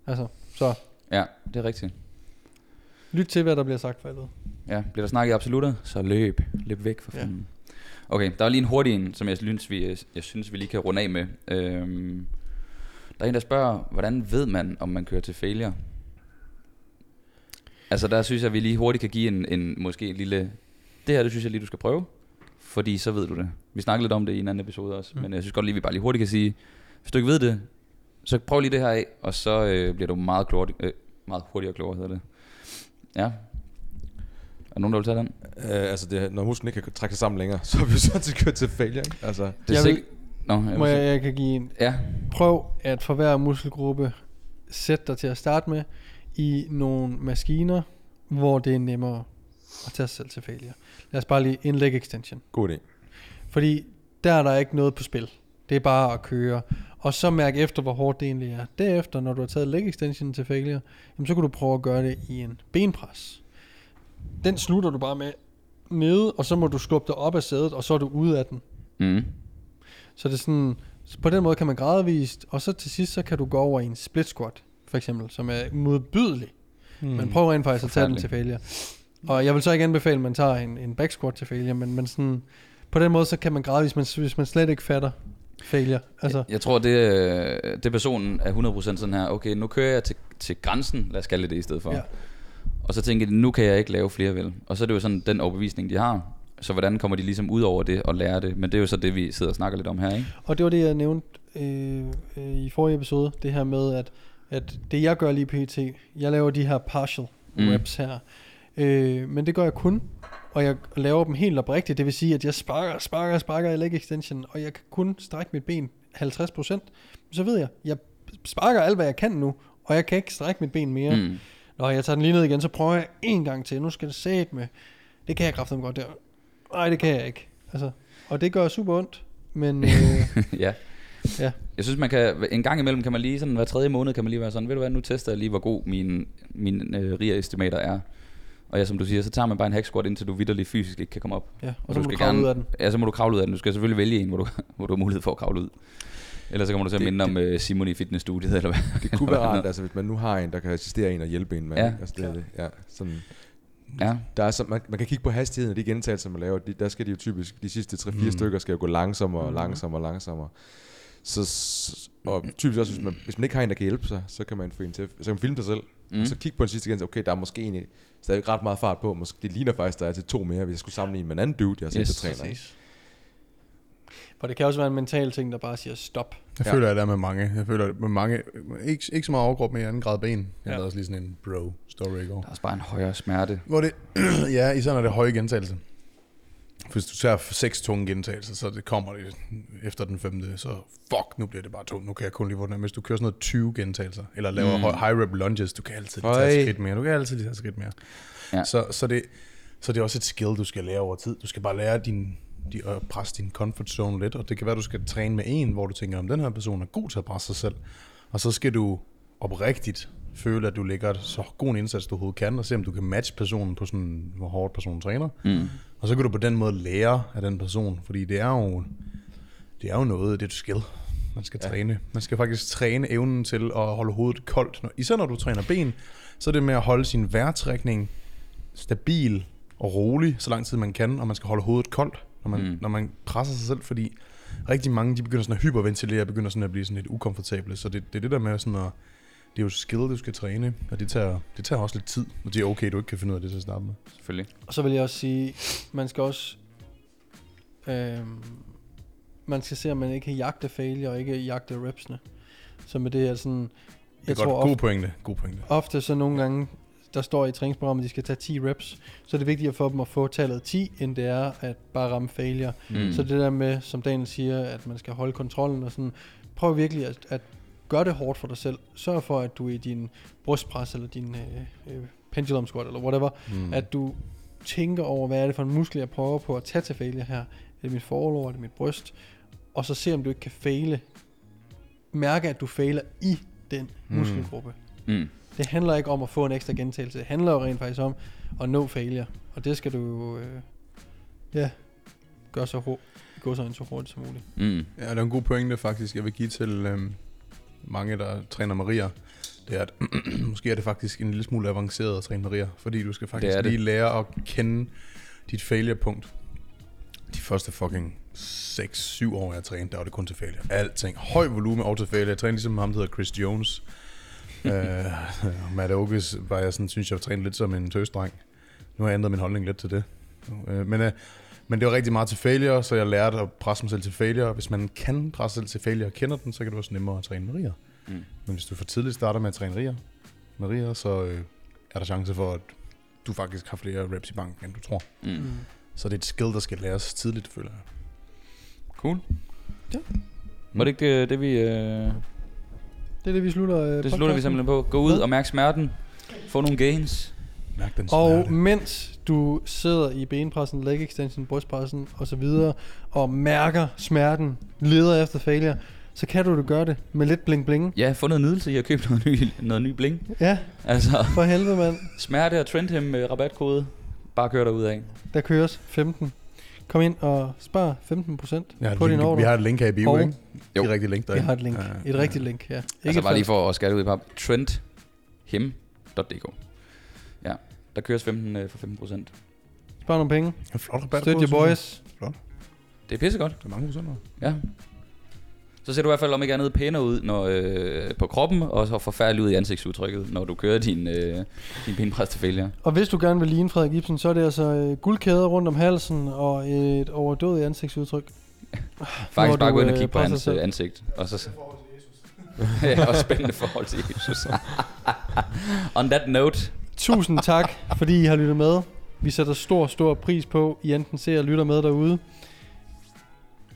Altså, så Ja, det er rigtigt. lyt til, hvad der bliver sagt for helvede. Ja, bliver der snakket i absolutter, så løb. Løb væk for Ja. fanden. Okay, der er lige en hurtig en, som jeg synes, vi, jeg synes, vi lige kan runde af med. Øhm, der er en, der spørger, hvordan ved man, om man kører til failure? Altså der synes jeg, vi lige hurtigt kan give en, en måske en lille... Det her, det synes jeg lige, du skal prøve. Fordi så ved du det. Vi snakkede lidt om det i en anden episode også. Mm. Men jeg synes godt lige, vi bare lige hurtigt kan sige, hvis du ikke ved det, så prøv lige det her af, og så øh, bliver du meget, klogere, øh, meget hurtigere klogere, hedder det. Ja. Er der nogen, der vil tage den? Øh, altså, det, når musklen ikke kan trække sig sammen længere, så er vi så til kørt til failure, ikke? Altså, Det Jeg er vil- sikkert... Nå, jeg Må vil jeg, sige- jeg kan give en. Ja, Prøv at for hver muskelgruppe sætte dig til at starte med i nogle maskiner, hvor det er nemmere at tage sig selv til failure. Lad os bare lige en leg extension. god idé. Fordi der er der ikke noget på spil. Det er bare at køre. Og så mærk efter, hvor hårdt det egentlig er. Derefter, når du har taget leg extension til failure, jamen, så kan du prøve at gøre det i en benpres. Den slutter du bare med nede, og så må du skubbe dig op af sædet, og så er du ude af den. mm. Så det er sådan, så på den måde kan man gradvist, og så til sidst, så kan du gå over i en split squat, for eksempel, som er modbydelig. Mm. Men prøv rent faktisk at tage den til failure. Og jeg vil så ikke anbefale, at man tager en, en back squat til failure, men, men sådan, på den måde, så kan man gradvist, men hvis man slet ikke fatter failure, altså, Jeg tror, det, øh, det personen er 100% sådan her, okay, nu kører jeg til, til grænsen, lad os kalde det i stedet for. Ja. Og så tænker de, nu kan jeg ikke lave flere vel. Og så er det jo sådan den overbevisning, de har. Så hvordan kommer de ligesom ud over det og lære det? Men det er jo så det, vi sidder og snakker lidt om her, ikke? Og det var det, jeg nævnte øh, øh, i forrige episode, det her med, at, at det jeg gør lige pt, jeg laver de her partial mm. reps her, øh, men det gør jeg kun, og jeg laver dem helt oprigtigt, det vil sige, at jeg sparker, sparker, sparker i leg extension, og jeg kan kun strække mit ben 50%, så ved jeg, jeg sparker alt, hvad jeg kan nu, og jeg kan ikke strække mit ben mere. Mm. Når jeg tager den lige ned igen, så prøver jeg en gang til, nu skal det sæt med, det kan jeg kraftedeme godt der. Nej, det kan jeg ikke. Altså, og det gør super ondt, men... Øh, ja. Ja. Jeg synes, man kan, en gang imellem kan man lige, sådan hver tredje måned kan man lige være sådan, ved du hvad, nu tester jeg lige, hvor god min, min øh, RIA-estimator er. Og ja, som du siger, så tager man bare en hack squat, indtil du vidderligt fysisk ikke kan komme op. Ja, og, Og så du må du skal kravle gerne- ud af den. Ja, så må du kravle ud af den. Du skal selvfølgelig vælge en, hvor du, hvor du har mulighed for at kravle ud. Ellers så kommer du til at Det- minde om øh, Simon i fitnessstudiet, eller hvad? Det kunne være rart, altså, hvis man nu har en, der kan assistere en og hjælpe en. Man, Ja. altså, det, det, ja, sådan, Ja. Der er så, man, man kan kigge på hastigheden af de gentagelser, man laver. De, der skal de jo typisk, de sidste 3-4 Mm. stykker skal jo gå langsommere og Mm. langsommere og langsommere. Så, og typisk også, hvis man, hvis man ikke har en, der kan hjælpe sig, så kan man få en til. Så kan man filme sig selv. Mm. Mm. Og så kigge på den sidste gentagelse. Okay, der er måske egentlig stadig ret meget fart på. Måske, det ligner faktisk, der er til to mere, hvis jeg skulle sammenligne med en anden dude, jeg har set, Yes, der træner. Præcis. For det kan også være en mental ting, der bare siger stop. Jeg Ja. føler, at der er med mange. Jeg føler, at med mange, ikke, ikke så meget overkrop, men i anden grad ben. Jeg Ja. lavede også lige sådan en bro-story i går. Der er også bare en højere smerte. Hvor det, ja, især når det er høje gentagelser. Hvis du tager seks tunge gentagelser, så det kommer det efter den femte, så fuck, nu bliver det bare tungt. Nu kan jeg kun lige her. Hvis du kører sådan noget 20 gentagelser, eller laver Mm. high rep lunges, du kan altid lige tage et skridt mere. Du kan altid lige tage et skridt mere. Ja. Så, så, det, så det er også et skill, du skal lære over tid. Du skal bare lære din, de, at presse din comfort zone lidt, og det kan være, du skal træne med en, hvor du tænker, om den her person er god til at presse sig selv. Og så skal du oprigtigt føle, at du lægger så god en indsats, du overhovedet kan, og se, om du kan matche personen på sådan, hvor hårdt personen træner. Mm. Og så kan du på den måde lære af den person, fordi det er jo, det er jo noget, det er et skill, man skal ja. Træne. Man skal faktisk træne evnen til at holde hovedet koldt. Når- Især når du træner ben, så er det med at holde sin vejrtrækning stabil og rolig, så lang tid man kan, og man skal holde hovedet koldt, når man, mm. når man presser sig selv, fordi rigtig mange, de begynder sådan at hyperventilere, begynder sådan at blive sådan lidt ukomfortable, så det, det er det der med sådan at, det er jo skill, du skal træne, og det tager, det tager også lidt tid, og det er okay, du ikke kan finde ud af det til at starte med. Selvfølgelig. Og så vil jeg også sige, man skal også... Øhm, man skal se, om man ikke kan jagte failure, og ikke jagte repsene. Så med det er sådan... Det Jeg er godt, tror god ofte, pointe, god pointe. ofte så nogle gange, der står i træningsprogrammet, at de skal tage 10 reps, så er det vigtigere for dem at få tallet 10, end det er at bare ramme failure. Mm. Så det der med, som Daniel siger, at man skal holde kontrollen og sådan, prøv virkelig at, at gøre det hårdt for dig selv. Sørg for, at du i din brystpres eller din øh, øh, pendulum squat eller whatever, Mm. at du tænker over, hvad er det for en muskel, jeg prøver på at tage til failure her. Er det mit forlår, er det mit bryst? Og så se, om du ikke kan faile. Mærke, at du fejler i den Mm. muskelgruppe. Mm. Det handler ikke om at få en ekstra gentagelse. Det handler jo rent faktisk om at nå failure. Og det skal du øh, ja, gøre så, hurtigt, gå så, så hurtigt som muligt. Mm. Ja, det er en god pointe faktisk, jeg vil give til øhm, mange, der træner Maria. Det er, at måske er det faktisk en lille smule avanceret at træne Maria, fordi du skal faktisk Det det. lige lære at kende dit failure-punkt. De første fucking 6-7 år, jeg trænede, der var det kun til failure. Alting. Høj volumen og til failure. Jeg trænede ligesom ham, der hedder Chris Jones. uh, Matt Oakes var jeg sådan, synes jeg, trænede lidt som en tøsdreng. Nu har jeg ændret min holdning lidt til det. Uh, men, uh, men det var rigtig meget til failure, så jeg lærte at presse mig selv til failure. Hvis man kan presse sig selv til failure og kender den, så kan det også nemmere at træne Maria. Mm. Men hvis du for tidligt starter med at træne Maria, Maria så øh, er der chance for, at du faktisk har flere reps i banken, end du tror. Mm. Så det er et skill, der skal læres tidligt, føler jeg. Cool. Ja. Var det ikke øh, det, vi... Øh, Det er det, vi slutter øh, det slutter vi simpelthen på. Gå ud og mærk smerten. Få nogle gains. Mærk den Og mens du sidder i benpressen, leg extension, brystpressen og så videre, og mærker smerten, leder efter failure, så kan du det gøre det med lidt bling bling. Ja, få noget nydelse i at købe noget ny, noget ny bling. Ja, Altså, for helvede mand. smerte og Trendham med rabatkode. Bare kør derud af. Der køres 15. Kom ind og spar 15% Jeg har på et din order. vi har et link her i bio, Og- ikke? Jo. Det er rigtigt link der. Jeg har et link. Ja, Et ja. rigtigt link, ja. Ikke altså et bare lige for at skære ud i pap. Trendhim.dk Ja, der køres 15 øh, for 15 procent. Spar nogle penge. En flot rabat. Støt your boys. Det er pissegodt. Det er mange procenter. Ja. Så ser du i hvert fald om ikke andet pænere ud når, øh, på kroppen, og så forfærdelig ud i ansigtsudtrykket, når du kører din, øh, din benpres til failure. Og hvis du gerne vil ligne Frederik Ibsen, så er det altså øh, guldkæder rundt om halsen og et overdådigt ansigtsudtryk. Faktisk bare gå ind og øh, kigge på hans selv. øh, ansigt. Og så... ja, og spændende forhold til Jesus. On that note, Tusind tak, fordi I har lyttet med. Vi sætter stor, stor pris på, I enten ser og lytter med derude.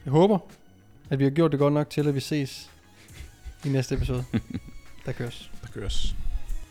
Jeg håber, at vi har gjort det godt nok til, at vi ses i næste episode. Der køres. Der køres.